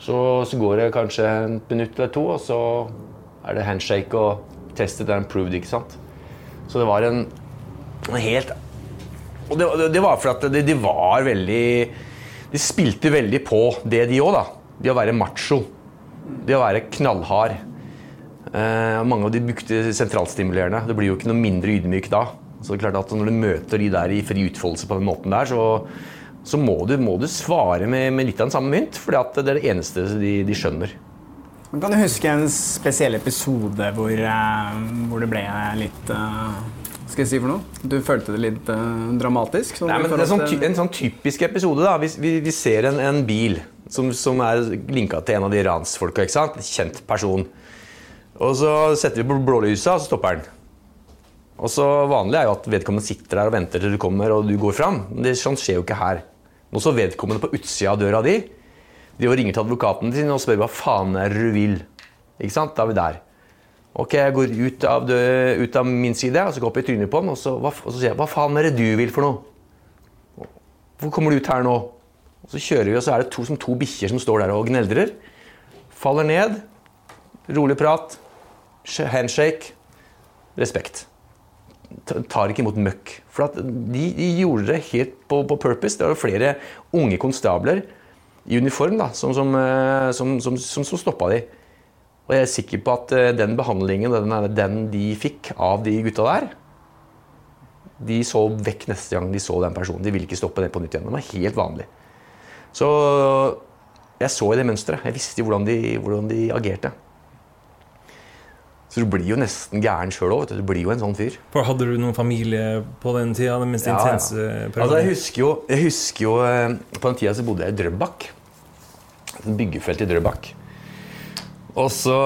så, så går det kanskje et minutt eller to, og så er det handshake og tested and improved, ikke sant? Så det var en, en helt Og det, det, det var for at de, de var veldig De spilte veldig på det, de òg, da. Det å være macho. Det å være knallhard. Eh, mange av de brukte sentralstimulerende. Det blir jo ikke noe mindre ydmyk da. Så det er klart at Når du møter de der i fri utfoldelse på den måten der, så, så må, du, må du svare med, med litt av den samme mynt. For det er det eneste de, de skjønner. Kan du huske en spesiell episode hvor, eh, hvor det ble litt Hva skal jeg si for noe? Du følte det litt uh, dramatisk? Nei, men det er sånn, ty en sånn typisk episode. da. Vi, vi, vi ser en, en bil som, som er linka til en av de ransfolka. ikke sant? En kjent person. Og så setter vi på blålysa, og så stopper den. Og så Vanlig er jo at vedkommende sitter der og venter til du kommer og du går fram. Men det, sånn skjer jo ikke her. Nå står vedkommende på utsida av døra di. De ringer til advokaten sin og spør hva faen er det du vil. Ikke sant? Da er vi der. Ok, jeg går ut av, det, ut av min side og så går jeg opp i trynet på han, og så, og så sier jeg hva faen er det du vil for noe? Hvor kommer du ut her nå? Og så kjører vi, og så er det to, som to bikkjer som står der og gneldrer. Faller ned. Rolig prat. Handshake. Respekt. Tar ikke imot møkk. For de, de gjorde det helt på, på purpose. Det var flere unge konstabler i uniform da, som, som, eh, som, som, som, som stoppa de. Og jeg er sikker på at eh, den behandlingen den, den de fikk av de gutta der, de så vekk neste gang de så den personen. De ville ikke stoppe det på nytt igjen. Det var helt vanlig. Så jeg så i det mønsteret. Jeg visste hvordan de, hvordan de agerte. Så du blir jo nesten gæren sjøl òg. Du blir jo en sånn fyr. For hadde du noen familie på den tida? Den mest Ja, intense perioden? Altså, jeg husker jo, jeg husker jo eh, På den tida så bodde jeg i Drøbak. Et byggefelt i Drøbak. Og så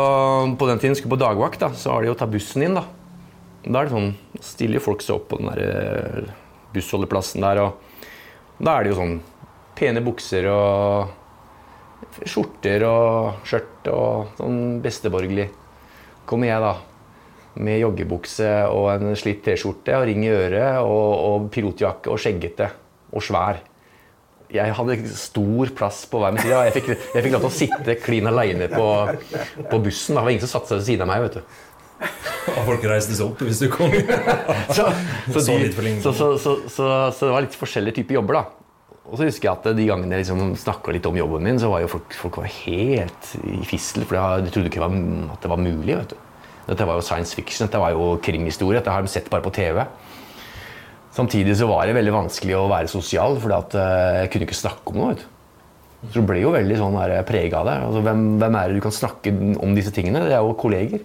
på den tiden skulle på dagvakt, da, så har de jo ta bussen inn. Da Da er det sånn, stiller folk seg opp på den der eh, bussholdeplassen der. Og da er det jo sånn pene bukser og skjorter og skjørt og sånn besteborgerlig. Kommer jeg da med joggebukse og en slitt T-skjorte og ring i øret og, og pilotjakke og skjeggete og svær. Jeg hadde stor plass på hver min side. Jeg fikk, jeg fikk lov til å sitte klin aleine på, på bussen. Det var ingen som satte seg ved siden av meg. vet du. Og folk reiste seg opp hvis du kom. Så, så, de, så, så, det var litt forskjellige typer jobber, da. Og så husker jeg at de gangene jeg liksom snakka litt om jobben min, så var jo folk, folk var helt i fissel, for de trodde ikke at det var mulig. vet du. Dette var jo science fiction, dette var jo krimhistorie. Dette har de sett bare på TV. Samtidig så var det veldig vanskelig å være sosial, for jeg kunne ikke snakke om noe. Så du ble jo veldig sånn prega av det. Altså, hvem, hvem er det du kan snakke om disse tingene? Det er jo kolleger.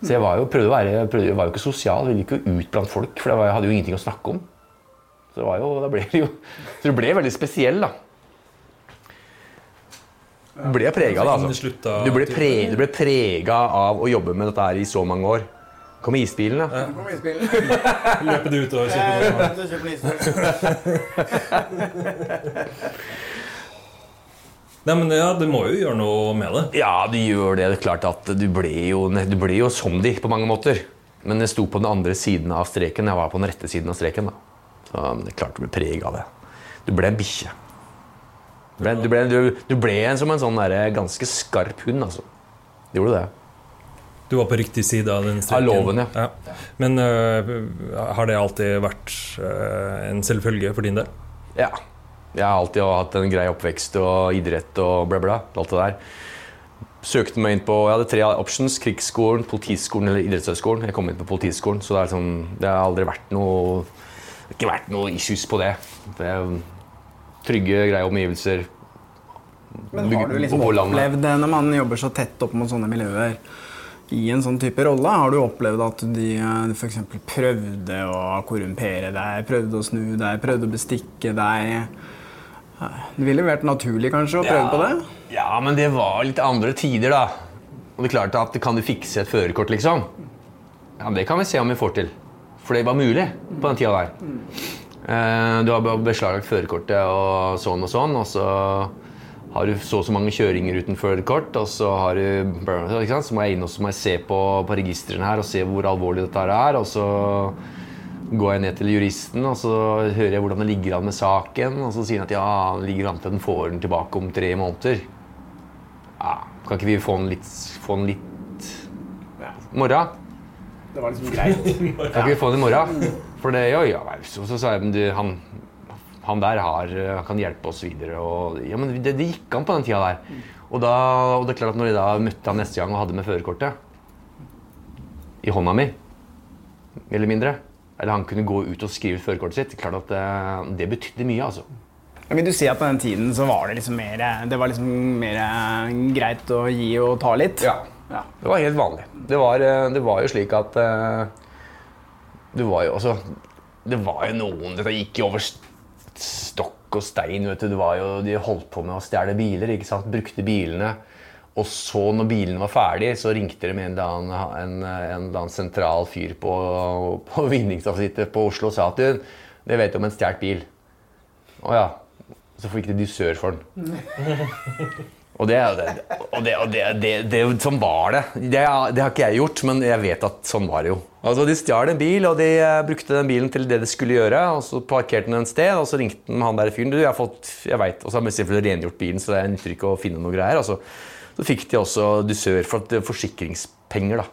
Så jeg var jo, prøvde å være, prøvde, var jo ikke sosial, ville ikke ut blant folk, for jeg hadde jo ingenting å snakke om. Så det var jo, det ble jo Så du ble veldig spesiell, da. Du ble prega av det, altså. Du ble, pre, du ble prega av å jobbe med dette her i så mange år. Kom isbilen, da. Kom i spill. Løper du ut og kjøper noe? Du kjøper isspill. Nei, men ja, du må jo gjøre noe med det. Ja, du gjør det. Det er klart at du ble jo, du ble jo som de på mange måter. Men jeg sto på den andre siden av streken. Jeg var på den rette siden av streken. da. Så det er klart du ble preg av det. Du ble en bikkje. Du ble, du, ble, du, du ble en som en sånn der, ganske skarp hund, altså. Du gjorde det. Du var på riktig side av den streken. Av loven, ja. Men uh, har det alltid vært uh, en selvfølge for din del? Ja. Jeg har alltid hatt en grei oppvekst og idrett og bla, bla. Alt det der. Søkte meg inn på, Jeg hadde tre options. Krigsskolen, Politiskolen eller Idrettshøgskolen. Jeg kom inn på Politiskolen, så det, er sånn, det har aldri vært noe ikke vært noe issues på det. det er trygge, greie omgivelser. Men har du liksom opplevd det når man jobber så tett opp mot sånne miljøer? I en sånn type rolle, har du opplevd at de f.eks. prøvde å korrumpere deg, prøvde å snu deg, prøvde å bestikke deg? Det ville vært naturlig kanskje å prøve på det? Ja, men det var litt andre tider, da. Og det klarte at Kan du fikse et førerkort, liksom? Ja, Det kan vi se om vi får til. For det var mulig på den tida der. Eh, Du har be- beslaglagt førerkortet og sånn og sånn, og så har du så og så mange kjøringer uten førerkort, og så har du? Så må jeg inn og så må jeg se på, på registrene her og se hvor alvorlig dette er. Og så går jeg ned til juristen og så hører jeg hvordan det ligger an med saken. Og så sier han at ja, det ligger an til at den får den tilbake om tre måneder. Ja, kan ikke vi få den litt, få den litt morra? Det var liksom greit. Kan ikke vi få den i morgen? For det, jo, ja, så, så sa jeg men du, han, han der har, kan hjelpe oss videre. Og, ja, men det, det gikk an på den tida der. Og, da, og det er klart at når jeg da møtte han neste gang og hadde med førerkortet i hånda mi, eller mindre, eller han kunne gå ut og skrive ut førerkortet sitt, klart at det, det betydde mye. altså. Ja, Vil du si at på den tiden så var det liksom mer, det var liksom mer greit å gi og ta litt? Ja. Ja. Det var helt vanlig. Det var, eh, det var jo slik at eh, Det var jo altså Det var jo noen Dette gikk jo over stokk og stein. vet du. Det var jo, de holdt på med å stjele biler. ikke sant? Brukte bilene. Og så, når bilene var ferdig, så ringte de med en eller annen, en, en eller annen sentral fyr på, på vinningsavsnittet på Oslo og sa at du, det vet om en stjålet bil. Å ja. Så fikk de dusør for den. Og det, og det, og det, det, det, Sånn var det. det. Har ikke jeg gjort, men jeg vet at sånn var det jo. Altså, De stjal en bil, og de eh, brukte den bilen til det de skulle gjøre. og Så parkerte den et sted, og så ringte den han der fyren. Du, jeg har fått, jeg vet, Og så har de selvfølgelig rengjort bilen, så det er nytter ikke å finne noe greier. Og så, så fikk de også dusør for at, forsikringspenger da,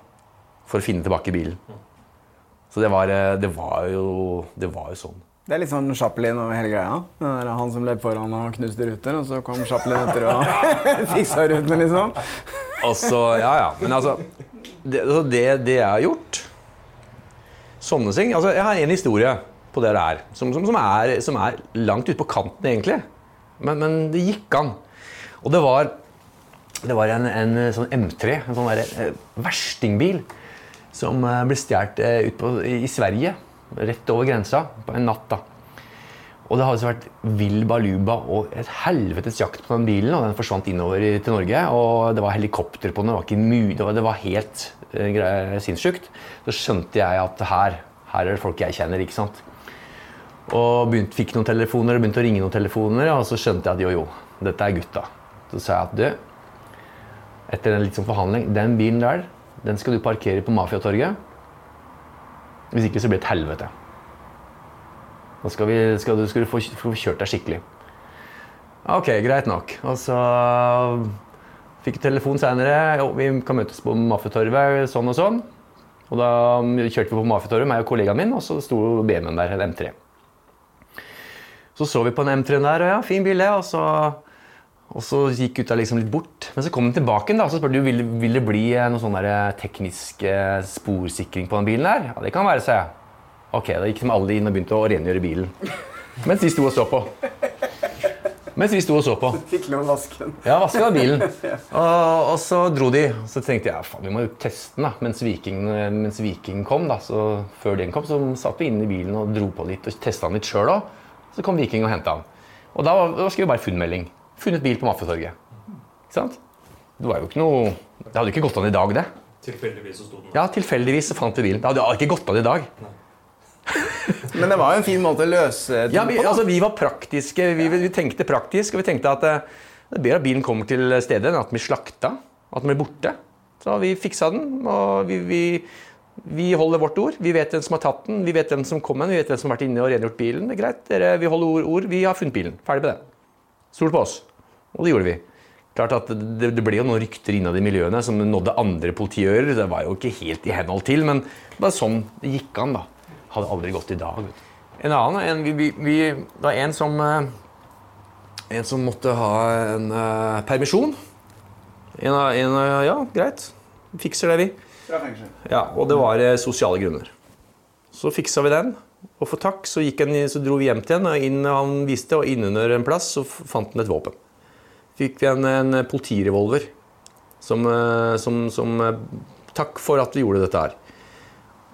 for å finne tilbake bilen. Så det var, eh, det var, jo, det var jo sånn. Det er litt sånn Chaplin og hele greia. Det er han som løp foran og knuste ruter, og så kom Chaplin etter og fiksa rutene, liksom. Og så, ja, ja. Men altså Det, altså, det, det jeg har gjort Sånne ting. Altså, jeg har en historie på det der som, som, som, er, som er langt ute på kanten, egentlig. Men, men det gikk an. Og det var, det var en, en sånn M3, en sånn der, eh, verstingbil, som eh, ble stjålet eh, i Sverige. Rett over grensa på en natt. da. Og det har altså vært vill baluba og et helvetes jakt på den bilen. og Den forsvant innover til Norge. Og det var helikopter på den. Det var, ikke mye, det var, helt uh, sinnssykt. Så skjønte jeg at her, her er det folk jeg kjenner. ikke sant? Og begynte, fikk noen telefoner, begynte å ringe noen telefoner, og så skjønte jeg at jo, jo, dette er gutta. Så sa jeg at du, etter en litt sånn forhandling, den bilen der, den skal du parkere på Mafiatorget. Hvis ikke så blir det et helvete. Da skal, vi, skal, du, skal du få, kjørt deg skikkelig. Ok, greit nok. Og så fikk jeg telefon seinere. Vi kan møtes på Mafiatorvet sånn og sånn. Og da kjørte vi på Mafiatorget, meg og kollegaen min, og så sto BMW-en der, en M3. Så så vi på en M3 der, og ja, fin bil det. Og så, og så gikk gutta liksom litt bort. Men så kom de tilbake da, og så spurte de vil, vil det bli eh, noe sånn der eh, teknisk eh, sporsikring på den bilen der. Ja, det kan være, sa jeg. Ok, da gikk de alle inn og begynte å rengjøre bilen. Mens de sto og så på. Mens vi sto og så på. Fikk lov å vaske den. Ja, bilen. Og, og så dro de. Så tenkte jeg faen, vi må jo teste den da, mens Viking, mens Viking kom. da. Så Før den kom, så satt vi inne i bilen og dro på litt og testa den litt sjøl òg. Så kom Viking og henta den. Og da, da skrev vi bare funnmelding. Funnet bil på Mafiatorget. Ikke sant? Det var jo ikke noe Det hadde jo ikke gått an i dag, det. Tilfeldigvis så sto den Ja, tilfeldigvis så fant vi bilen. Det hadde ikke gått an i dag. Men det var jo en fin måte å løse ting Ja, vi, på. da. altså, vi var praktiske. Vi, vi tenkte praktisk, og vi tenkte at eh, det er bedre at bilen kommer til stedet enn at den blir slakta. At den blir borte. Så vi fiksa den, og vi, vi, vi holder vårt ord. Vi vet hvem som har tatt den, vi vet hvem som kom med den, vi vet hvem som har vært inne og rengjort bilen. Det er greit, dere, vi holder ord, ord. Vi har funnet bilen. Ferdig med det. Stol på oss. Og det gjorde vi. Klart at det, det ble jo noen rykter innad i miljøene som nådde andre politiører. Det var jo ikke helt i henhold til, men det var sånn det gikk an. da. Hadde aldri gått i dag. En annen, en, vi, vi, det var en som, eh, en som måtte ha en uh, permisjon. En, av- en, ja, greit. Vi Fikser det, vi. Fra fengsel. Ja, og det var eh, sosiale grunner. Så fiksa vi den, og for takk så, han, så dro vi hjem til og inn, han viste, og innunder en plass så fant han et våpen. Fikk vi en, en politirevolver som, eh, som, som eh, Takk for at vi gjorde dette her.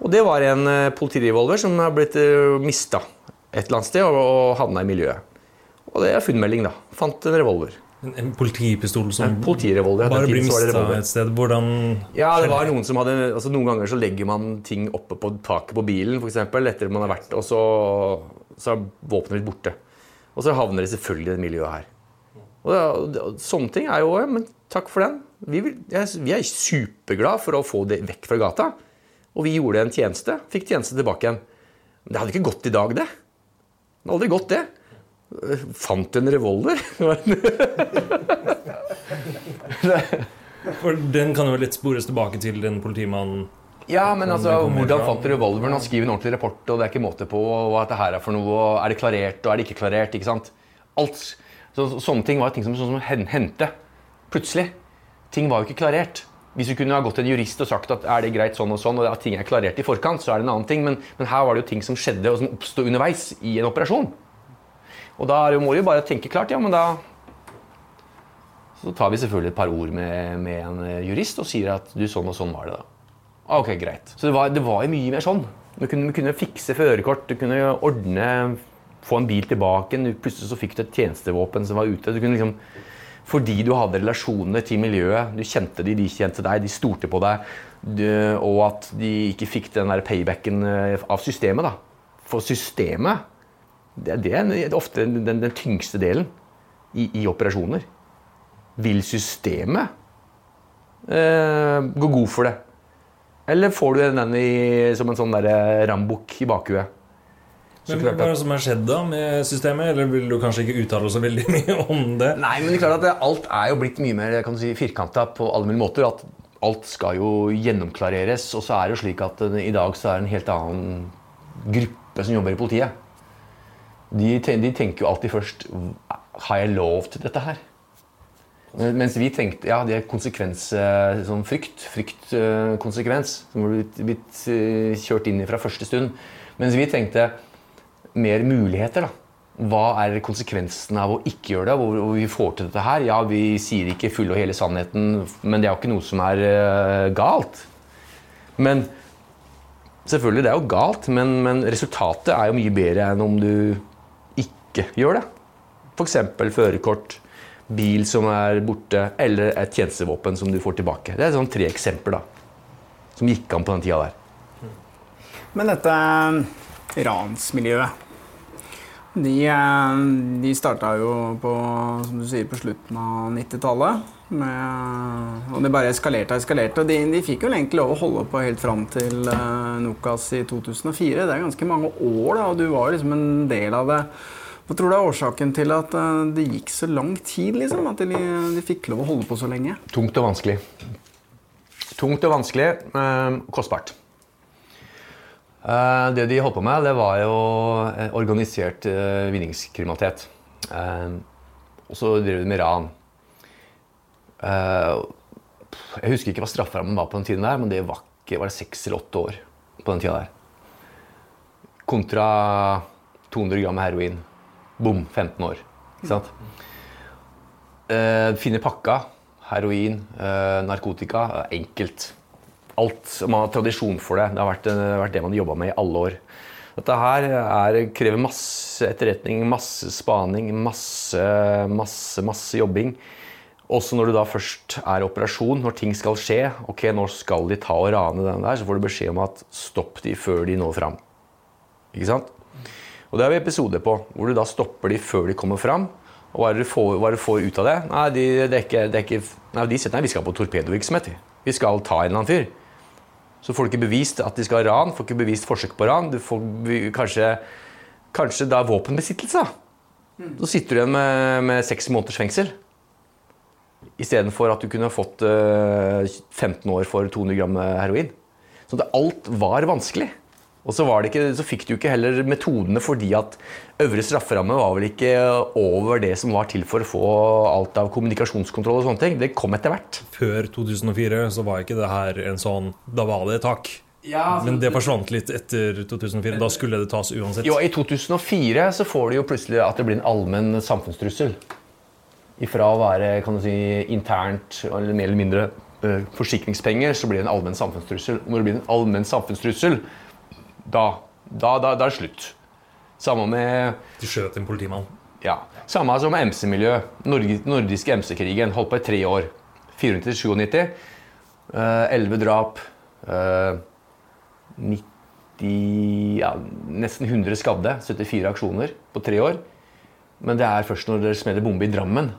Og det var en eh, politirevolver som har blitt mista et eller annet sted og, og havna i miljøet. Og det er funnmelding, da. Fant en revolver. En, en politipistol som En politirevolver. bare blir mista et sted. Hvordan Ja, det var noen som hadde altså Noen ganger så legger man ting oppe på taket på bilen, eksempel, etter man har vært, og så, så er våpenet blitt borte. Og så havner det selvfølgelig i det miljøet her. Og Sånne ting er jo Men takk for den. Vi, vil, vi er superglad for å få det vekk fra gata. Og vi gjorde en tjeneste. Fikk tjeneste tilbake igjen. Men det hadde ikke gått i dag, det. Det hadde aldri gått, det. Fant en revolver. For den kan jo lett spores tilbake til den politimannen Ja, men altså, hvordan fant du revolveren? Han skriver en ordentlig rapport, og det er ikke måte på hva dette her er for noe. og Er det klarert, og er det ikke klarert? ikke sant? Alt, så, sånne ting var ting som, sånn som hendte. Plutselig. Ting var jo ikke klarert. Hvis du kunne ha gått til en jurist og sagt at er det greit sånn og sånn, og at ting er klarert i forkant, så er det en annen ting. Men, men her var det jo ting som skjedde, og som oppsto underveis i en operasjon. Og da må du jo bare tenke klart, ja, men da Så tar vi selvfølgelig et par ord med, med en eh, jurist og sier at du, sånn og sånn var det da. Ah, Ok, greit. Så det var, det var jo mye mer sånn. Du kunne, du kunne fikse førerkort, du kunne ordne, få en bil tilbake. Plutselig så fikk du et tjenestevåpen som var ute. Du kunne liksom, fordi du hadde relasjoner til miljøet, du kjente de, de kjente deg, de stolte på deg, du, og at de ikke fikk den der paybacken eh, av systemet. da. For systemet, det, det er ofte den, den tyngste delen i, i operasjoner. Vil systemet eh, gå god for det? Eller får du den i, som en sånn rambukk i bakhuet? Men Hva er det som har skjedd da med systemet? Eller vil du kanskje ikke uttale så veldig mye om det? Nei, men det er klart at alt er jo blitt mye mer kan du si, firkanta på alle mulige måter. At alt skal jo gjennomklareres. Og så er det jo slik at eh, i dag så er det en helt annen gruppe som jobber i politiet. De, de tenker jo alltid først Har jeg lov til dette her? Mens vi tenkte ja, det er konsekvens, eh, sånn frykt. Fryktkonsekvens. Som har blitt, eh, kjørt inn i fra første stund. Mens vi tenkte mer muligheter. da. Hva er konsekvensen av å ikke gjøre det? Hvor, vi får til dette her? Ja, vi sier ikke fulle og hele sannheten, men det er jo ikke noe som er uh, galt. Men selvfølgelig, det er jo galt, men, men resultatet er jo mye bedre enn om du ikke gjør det. F.eks. førerkort, bil som er borte, eller et tjenestevåpen som du får tilbake. Det er sånn tre eksempler da, som gikk an på den tida der. Men dette ransmiljøet De, eh, de starta jo på, som du sier, på slutten av 90-tallet. Og det bare eskalerte og eskalerte. De, de fikk jo egentlig lov å holde på helt fram til eh, Nokas i 2004. Det er ganske mange år, da, og du var liksom en del av det. Hva tror du er årsaken til at eh, det gikk så lang tid? liksom, At de, de fikk lov å holde på så lenge? Tungt og vanskelig. Tungt og vanskelig, eh, kostbart. Eh, det de holdt på med, det var jo eh, organisert eh, vinningskriminalitet. Og så drev de med ran. Jeg husker ikke hva strafferammen var på den tiden, der, men det var, ikke, var det seks eller åtte år. på den tiden der. Kontra 200 gram heroin. Bom, 15 år. Ikke sant? Finner pakka. Heroin, narkotika. Enkelt. Alt. Man har tradisjon for det. Det har vært, det, vært det man har jobba med i alle år. Dette her er, krever masse etterretning, masse spaning, masse, masse, masse jobbing. Også når du da først er i operasjon, når ting skal skje. Ok, nå skal de ta og rane den der, så får du beskjed om at stopp de før de når fram. Ikke sant? Og det har vi episoder på, hvor du da stopper de før de kommer fram. Og hva er det du får, det du får ut av det? Nei, de, det er ikke, det er ikke, nei, de sier nei, vi skal på torpedovirksomhet. vi. Vi skal ta en eller annen fyr. Så får du ikke bevist at de skal ha ran, får ikke bevist forsøk på ran. Du får kanskje, kanskje da våpenbesittelse. da. Så sitter du igjen med, med seks måneders fengsel. Istedenfor at du kunne fått uh, 15 år for 200 gram heroin. Så det, alt var vanskelig. Og så, var det ikke, så fikk du ikke heller metodene fordi at øvre strafferamme var vel ikke over det som var til for å få alt av kommunikasjonskontroll og sånne ting. Det kom etter hvert. Før 2004 så var ikke det her en sånn Da var det et tak. Men det forsvant litt etter 2004. Da skulle det tas uansett. Jo, I 2004 så får du jo plutselig at det blir en allmenn samfunnstrussel. Ifra å være kan du si, internt eller mer eller mindre eh, forsikringspenger, så blir det en allmenn samfunnstrussel. Når det blir en allmenn samfunnstrussel, da, da, da, da er det slutt. Samme med De skjøt en politimann. ja, Samme som MC-miljø. Nordiske MC-krigen. Holdt på i tre år. 497. Elleve uh, drap. Uh, 90 ja, Nesten 100 skadde. 74 aksjoner på tre år. Men det er først når det smeller bombe i Drammen,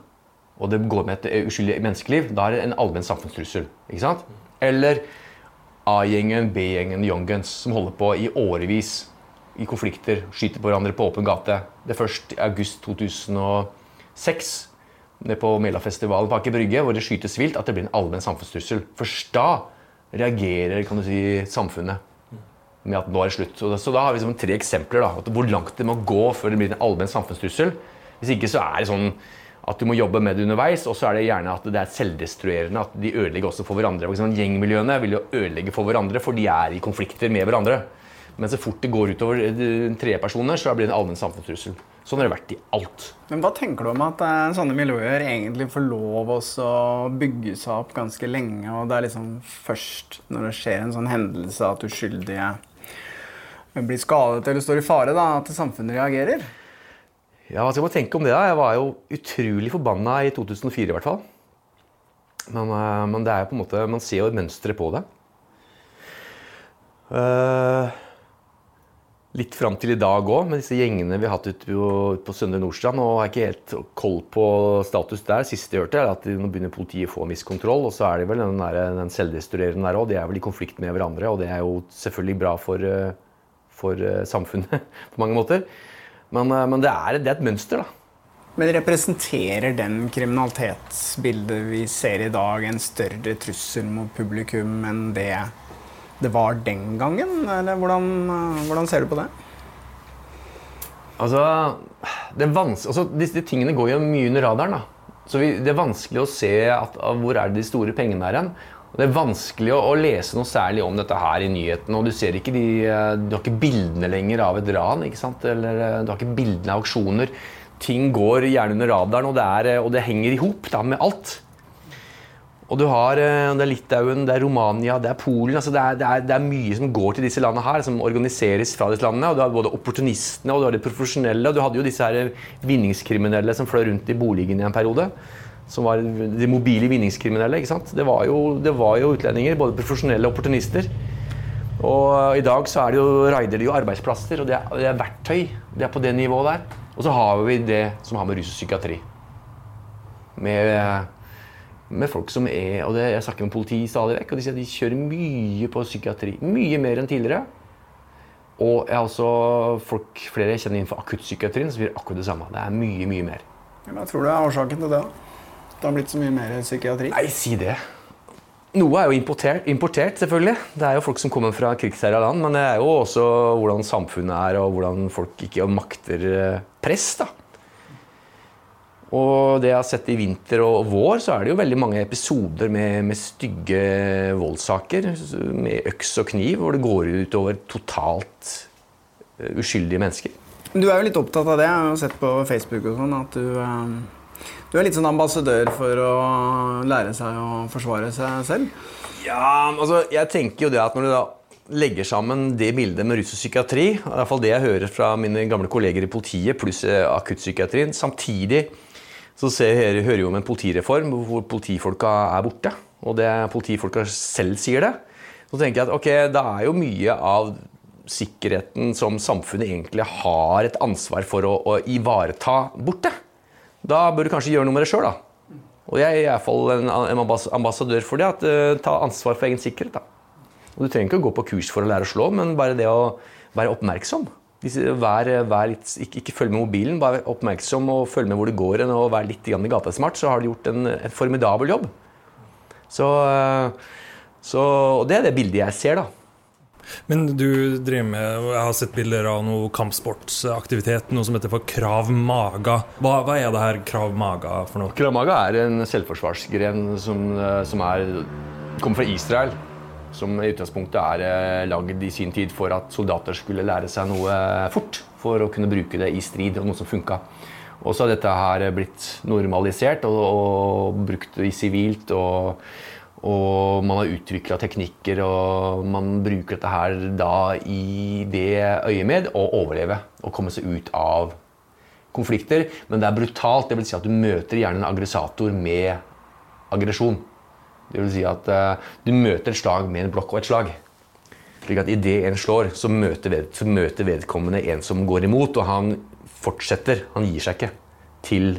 og det går med et uskyldig menneskeliv, da er det en allmenn samfunnstrussel. Ikke sant? Eller A-gjengen, B-gjengen, Young Guns, som holder på i årevis i konflikter, skyter på hverandre på åpen gate. Det er først i august 2006, nede på Melafestivalen på Aker Brygge, hvor det skytes vilt, at det blir en allmenn samfunnstrussel. Først da reagerer kan du si, samfunnet med at nå er det slutt. Så da, har vi liksom tre eksempler da, hvor langt det må gå før det blir en allmenn samfunnstrussel. Hvis ikke så er det sånn at du må jobbe med det underveis, og så er det gjerne at det er selvdestruerende. At de ødelegger også for hverandre. For eksempel, gjengmiljøene vil jo ødelegge for hverandre, for de er i konflikter med hverandre. Men så fort det går utover eh, tredjepersoner, så blir det en allmenn samfunnstrussel. Sånn har det vært i alt. Men hva tenker du om at eh, sånne miljøer egentlig får lov å bygge seg opp ganske lenge, og det er liksom først når det skjer en sånn hendelse at uskyldige blir skadet eller står i fare, da, at samfunnet reagerer? Ja, hva skal man tenke om det? da? Jeg var jo utrolig forbanna i 2004 i hvert fall. Men, eh, men det er på en måte, man ser jo et mønster på det. Uh, litt fram til i dag òg, med disse gjengene vi har hatt ute på, på Søndre Nordstrand. Og har ikke helt koll på status der. Siste jeg hørte, er at nå begynner politiet å få en viss kontroll. Og så er det vel den, der, den selvdestruerende der òg. De er vel i konflikt med hverandre. Og det er jo selvfølgelig bra for, eh, for samfunnet på mange måter. Men, eh, men det, er, det er et mønster, da. Men representerer den kriminalitetsbildet vi ser i dag, en større trussel mot publikum enn det det var den gangen? Eller hvordan, eh, hvordan ser du på det? Altså, det altså Disse tingene går jo mye under radaren. da. Så vi, Det er vanskelig å se at, hvor er de store pengene er hen. Det er vanskelig å, lese noe særlig om dette her i nyhetene. Du ser ikke de, eh, du har ikke bildene lenger av et ran. ikke sant? Eller eh, Du har ikke bildene av auksjoner. Ting går gjerne under radaren, og det, er, eh, og det henger i hop med alt. Og du har, Det er Litauen, det er Romania, det er Polen. altså det er, det, er, det er mye som går til disse landene her, som organiseres fra disse landene. og Du har både opportunistene og du har de profesjonelle. og Du hadde jo disse her vinningskriminelle som fløy rundt i boligen i en periode. Som var de mobile vinningskriminelle. ikke sant? Det var jo, det var jo utlendinger, både profesjonelle og opportunister. Og i dag så er det jo, raider de jo arbeidsplasser, og det er, det er verktøy. Det er på det nivået der. Og så har vi det som har med rus og psykiatri. Med med folk som er og det, Jeg snakker med politi stadig vekk, og de sier at de kjører mye på psykiatri. Mye mer enn tidligere. Og jeg har også folk, flere jeg kjenner innenfor akuttpsykiatrien som gjør akkurat det samme. Det er mye, mye mer. Hva tror du er årsaken til det? da? Det har blitt så mye mer psykiatri? Nei, si det. Noe er jo importert, importert, selvfølgelig. Det er jo folk som kommer fra krigsherja land. Men det er jo også hvordan samfunnet er, og hvordan folk ikke makter eh, press. da. Og det jeg har sett i vinter og vår, så er det jo veldig mange episoder med, med stygge voldssaker med øks og kniv, hvor det går ut over totalt eh, uskyldige mennesker. Du er jo litt opptatt av det. Jeg har jo sett på Facebook og sånn at du, eh, du er litt sånn ambassadør for å lære seg å forsvare seg selv. Ja, altså, jeg tenker jo det at når du da legger sammen det bildet med rus og psykiatri, i hvert fall det jeg hører fra mine gamle kolleger i politiet, pluss eh, akuttpsykiatrien, samtidig så ser, hører jeg om en politireform hvor politifolka er borte. Og det politifolka selv sier det. Så tenker jeg at ok, det er jo mye av sikkerheten som samfunnet egentlig har et ansvar for å, å ivareta, borte. Da bør du kanskje gjøre noe med det sjøl, da. Og jeg er i hvert fall en, ambassadør for det. at uh, Ta ansvar for egen sikkerhet. da. Og Du trenger ikke å gå på kurs for å lære å slå, men bare det å være oppmerksom. Vær, vær litt, ikke, ikke, følg med mobilen, bare oppmerksom og følg med hvor det går. Og vær litt i gatesmart, så har du gjort en, en formidabel jobb. Så, så, og det er det bildet jeg ser, da. Men du driver med Jeg har sett bilder av noe kampsportsaktivitet, noe som heter for krav maga. Hva, hva, er det her krav maga for noe? Krav maga er en selvforsvarsgren som, som er, kommer fra Israel som i utgangspunktet er eh, lagd i sin tid for at soldater skulle lære seg noe fort for å kunne bruke det i strid, og noe som funka. Og så har dette her blitt normalisert og, og brukt i sivilt. Og, og, man har utvikla teknikker, og man bruker dette her da i det øyemed å overleve og komme seg ut av konflikter. Men det er brutalt. Det vil si at du møter gjerne en aggressator med aggresjon. Det vil si at uh, du møter et slag med en blokk og et slag. Slik at Idet en slår, så møter, vedkommende en som går imot, og han fortsetter. Han gir seg ikke til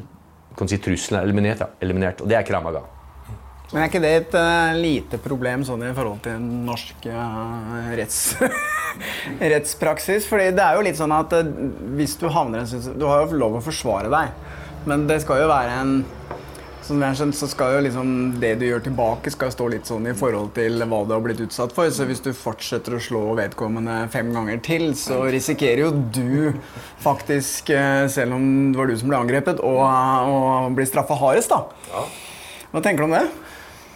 kan si, trusselen er eliminert, eliminert. Og det er kramaga. Men er ikke det et uh, lite problem sånn i forhold til norsk uh, retts, rettspraksis? Fordi det er jo litt sånn at uh, hvis du havner i en situasjon Du har jo lov å forsvare deg, men det skal jo være en som jeg har skjønt, så skal jo liksom det du gjør tilbake, skal stå litt sånn i forhold til hva du har blitt utsatt for. Så hvis du fortsetter å slå vedkommende fem ganger til, så risikerer jo du faktisk, eh, selv om det var du som ble angrepet, å, å bli straffa hardest, da. Hva tenker du om det?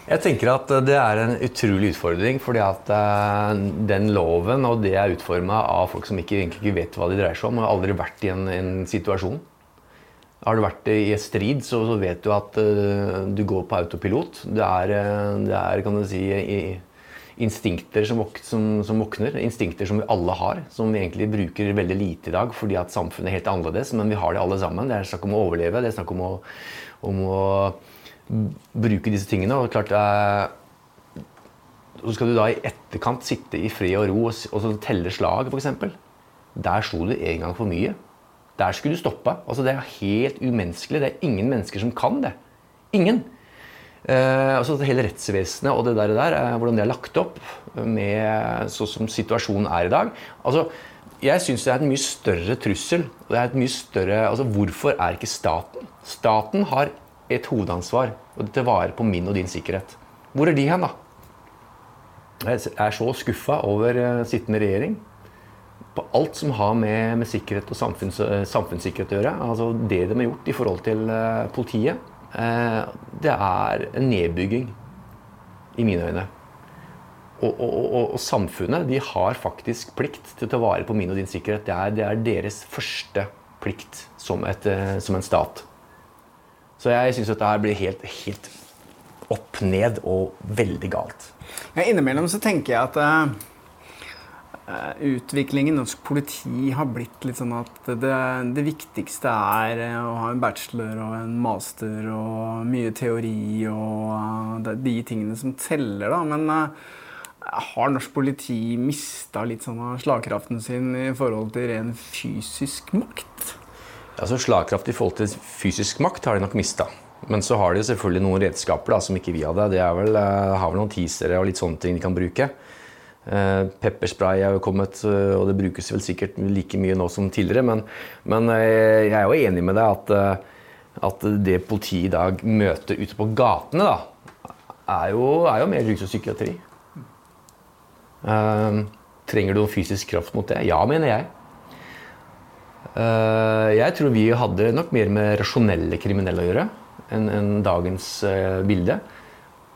Jeg tenker at det er en utrolig utfordring. fordi at uh, den loven og det er utforma av folk som ikke, egentlig ikke vet hva de dreier seg om, og har aldri vært i en, en situasjon. Har du vært i et strid, så, så vet du at uh, du går på autopilot. Det er, det er kan du si, i, instinkter som, som, som, våkner. Instinkter som vi alle har, som vi egentlig bruker veldig lite i dag fordi at samfunnet er helt annerledes. Men vi har det alle sammen. Det er snakk om å overleve. Det er snakk om å, om å bruke disse tingene. Og klart, eh, så skal du da i etterkant sitte i fred og ro og, og telle slag, f.eks. Der slo du en gang for mye. Der skulle du stoppa. Altså, det er helt umenneskelig. Det er ingen mennesker som kan det. Ingen. Eh, altså Hele rettsvesenet og det der, der eh, hvordan det er lagt opp med sånn som situasjonen er i dag. Altså, Jeg syns det er en mye større trussel. og Det er et mye større, altså Hvorfor er ikke staten? Staten har et hovedansvar og til vare på min og din sikkerhet. Hvor er de hen, da? Jeg er så skuffa over eh, sittende regjering på alt som har med, med sikkerhet og samfunns, eh, samfunnssikkerhet å gjøre. Altså det de har gjort i forhold til uh, politiet, det er en nedbygging i mine øyne. Og, og, og, og, samfunnet de har faktisk plikt til å ta vare på min og din sikkerhet. Det er, det er deres første plikt som, et, som en stat. Så jeg syns dette blir helt, helt opp ned og veldig galt. Ja, innimellom så tenker jeg at uh, utviklingen i norsk politi har blitt litt sånn at det, det, viktigste er eh, å ha en bachelor og en master og mye teori og uh, de tingene som teller, da. Men har norsk politi mista litt sånn av slagkraften sin i forhold til ren fysisk makt? Altså Slagkraft i forhold til fysisk makt har de nok mista. Men så har de selvfølgelig noen redskaper da, som ikke vi hadde. Er vel, har vel noen teasere og litt sånne ting de kan bruke. Eh, pepperspray er jo kommet, eh, og det brukes vel sikkert like mye nå som tidligere. Men, men eh, jeg er jo enig med deg at, at det politiet i dag møter ute på gatene, da, er jo, er jo mer rus og psykiatri. Eh, trenger du noen fysisk kraft mot det? Ja, mener jeg. Eh, jeg tror vi hadde nok mer med rasjonelle kriminelle å gjøre enn en dagens eh, bilde.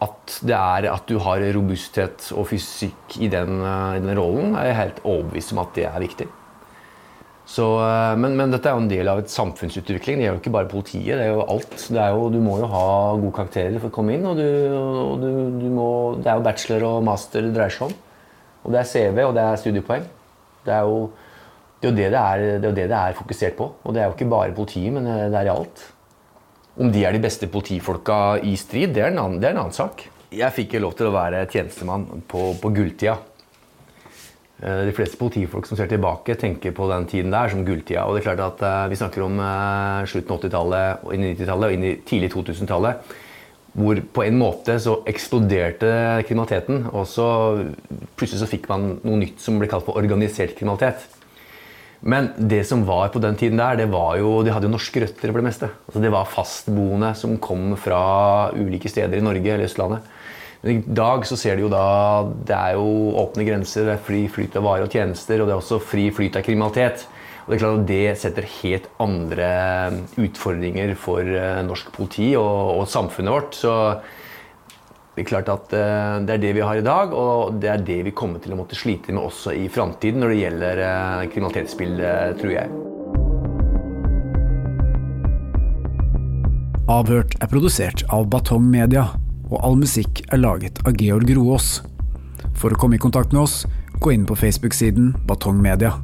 At at du har robusthet og fysikk i den, eh, i den rollen, er jeg helt overbevist om at det er viktig. Så, men, men dette er jo en del av et samfunnsutvikling. Det gjelder ikke bare politiet, det er jo alt. Er jo, du må jo ha gode karakterer for å komme inn, og, du, og du, du må, det er jo bachelor og master det dreier seg om. Og det er CV, og det er studiepoeng. Det er jo det, er jo det, det, er, det er det det er fokusert på. Og det er jo ikke bare politiet, men det er i alt. Om de er de beste politifolka i strid, det er en annen, er en annen sak. Jeg fikk jo lov til å være tjenestemann på, på gulltida. Eh, De fleste politifolk som ser tilbake, tenker på den tiden der som gulltida. Og det er klart at eh, Vi snakker om eh, slutten av 80-tallet, og inn i 90-tallet og inn i tidlig 2000-tallet. Hvor på en måte så eksploderte kriminaliteten. Og så plutselig så fikk man noe nytt som ble kalt for organisert kriminalitet. Men det som var på den tiden der, det var jo, de hadde jo norske røtter for det meste. Altså det var fastboende som kom fra ulike steder i Norge eller Østlandet. Men i dag så ser du jo da det er jo åpne grenser, det er fri flyt av varer og tjenester, og det er også fri flyt av kriminalitet. Og Det er klart at det setter helt andre utfordringer for eh, norsk politi og, og samfunnet vårt. Så det er klart at eh, det er det vi har i dag, og det er det vi kommer til å måtte slite med også i framtiden når det gjelder kriminalitetsspill, tror jeg. Avhørt er produsert av Batong Media, og all musikk er laget av Georg Roaas. For å komme i kontakt med oss, gå inn på Facebook-siden Batong Media.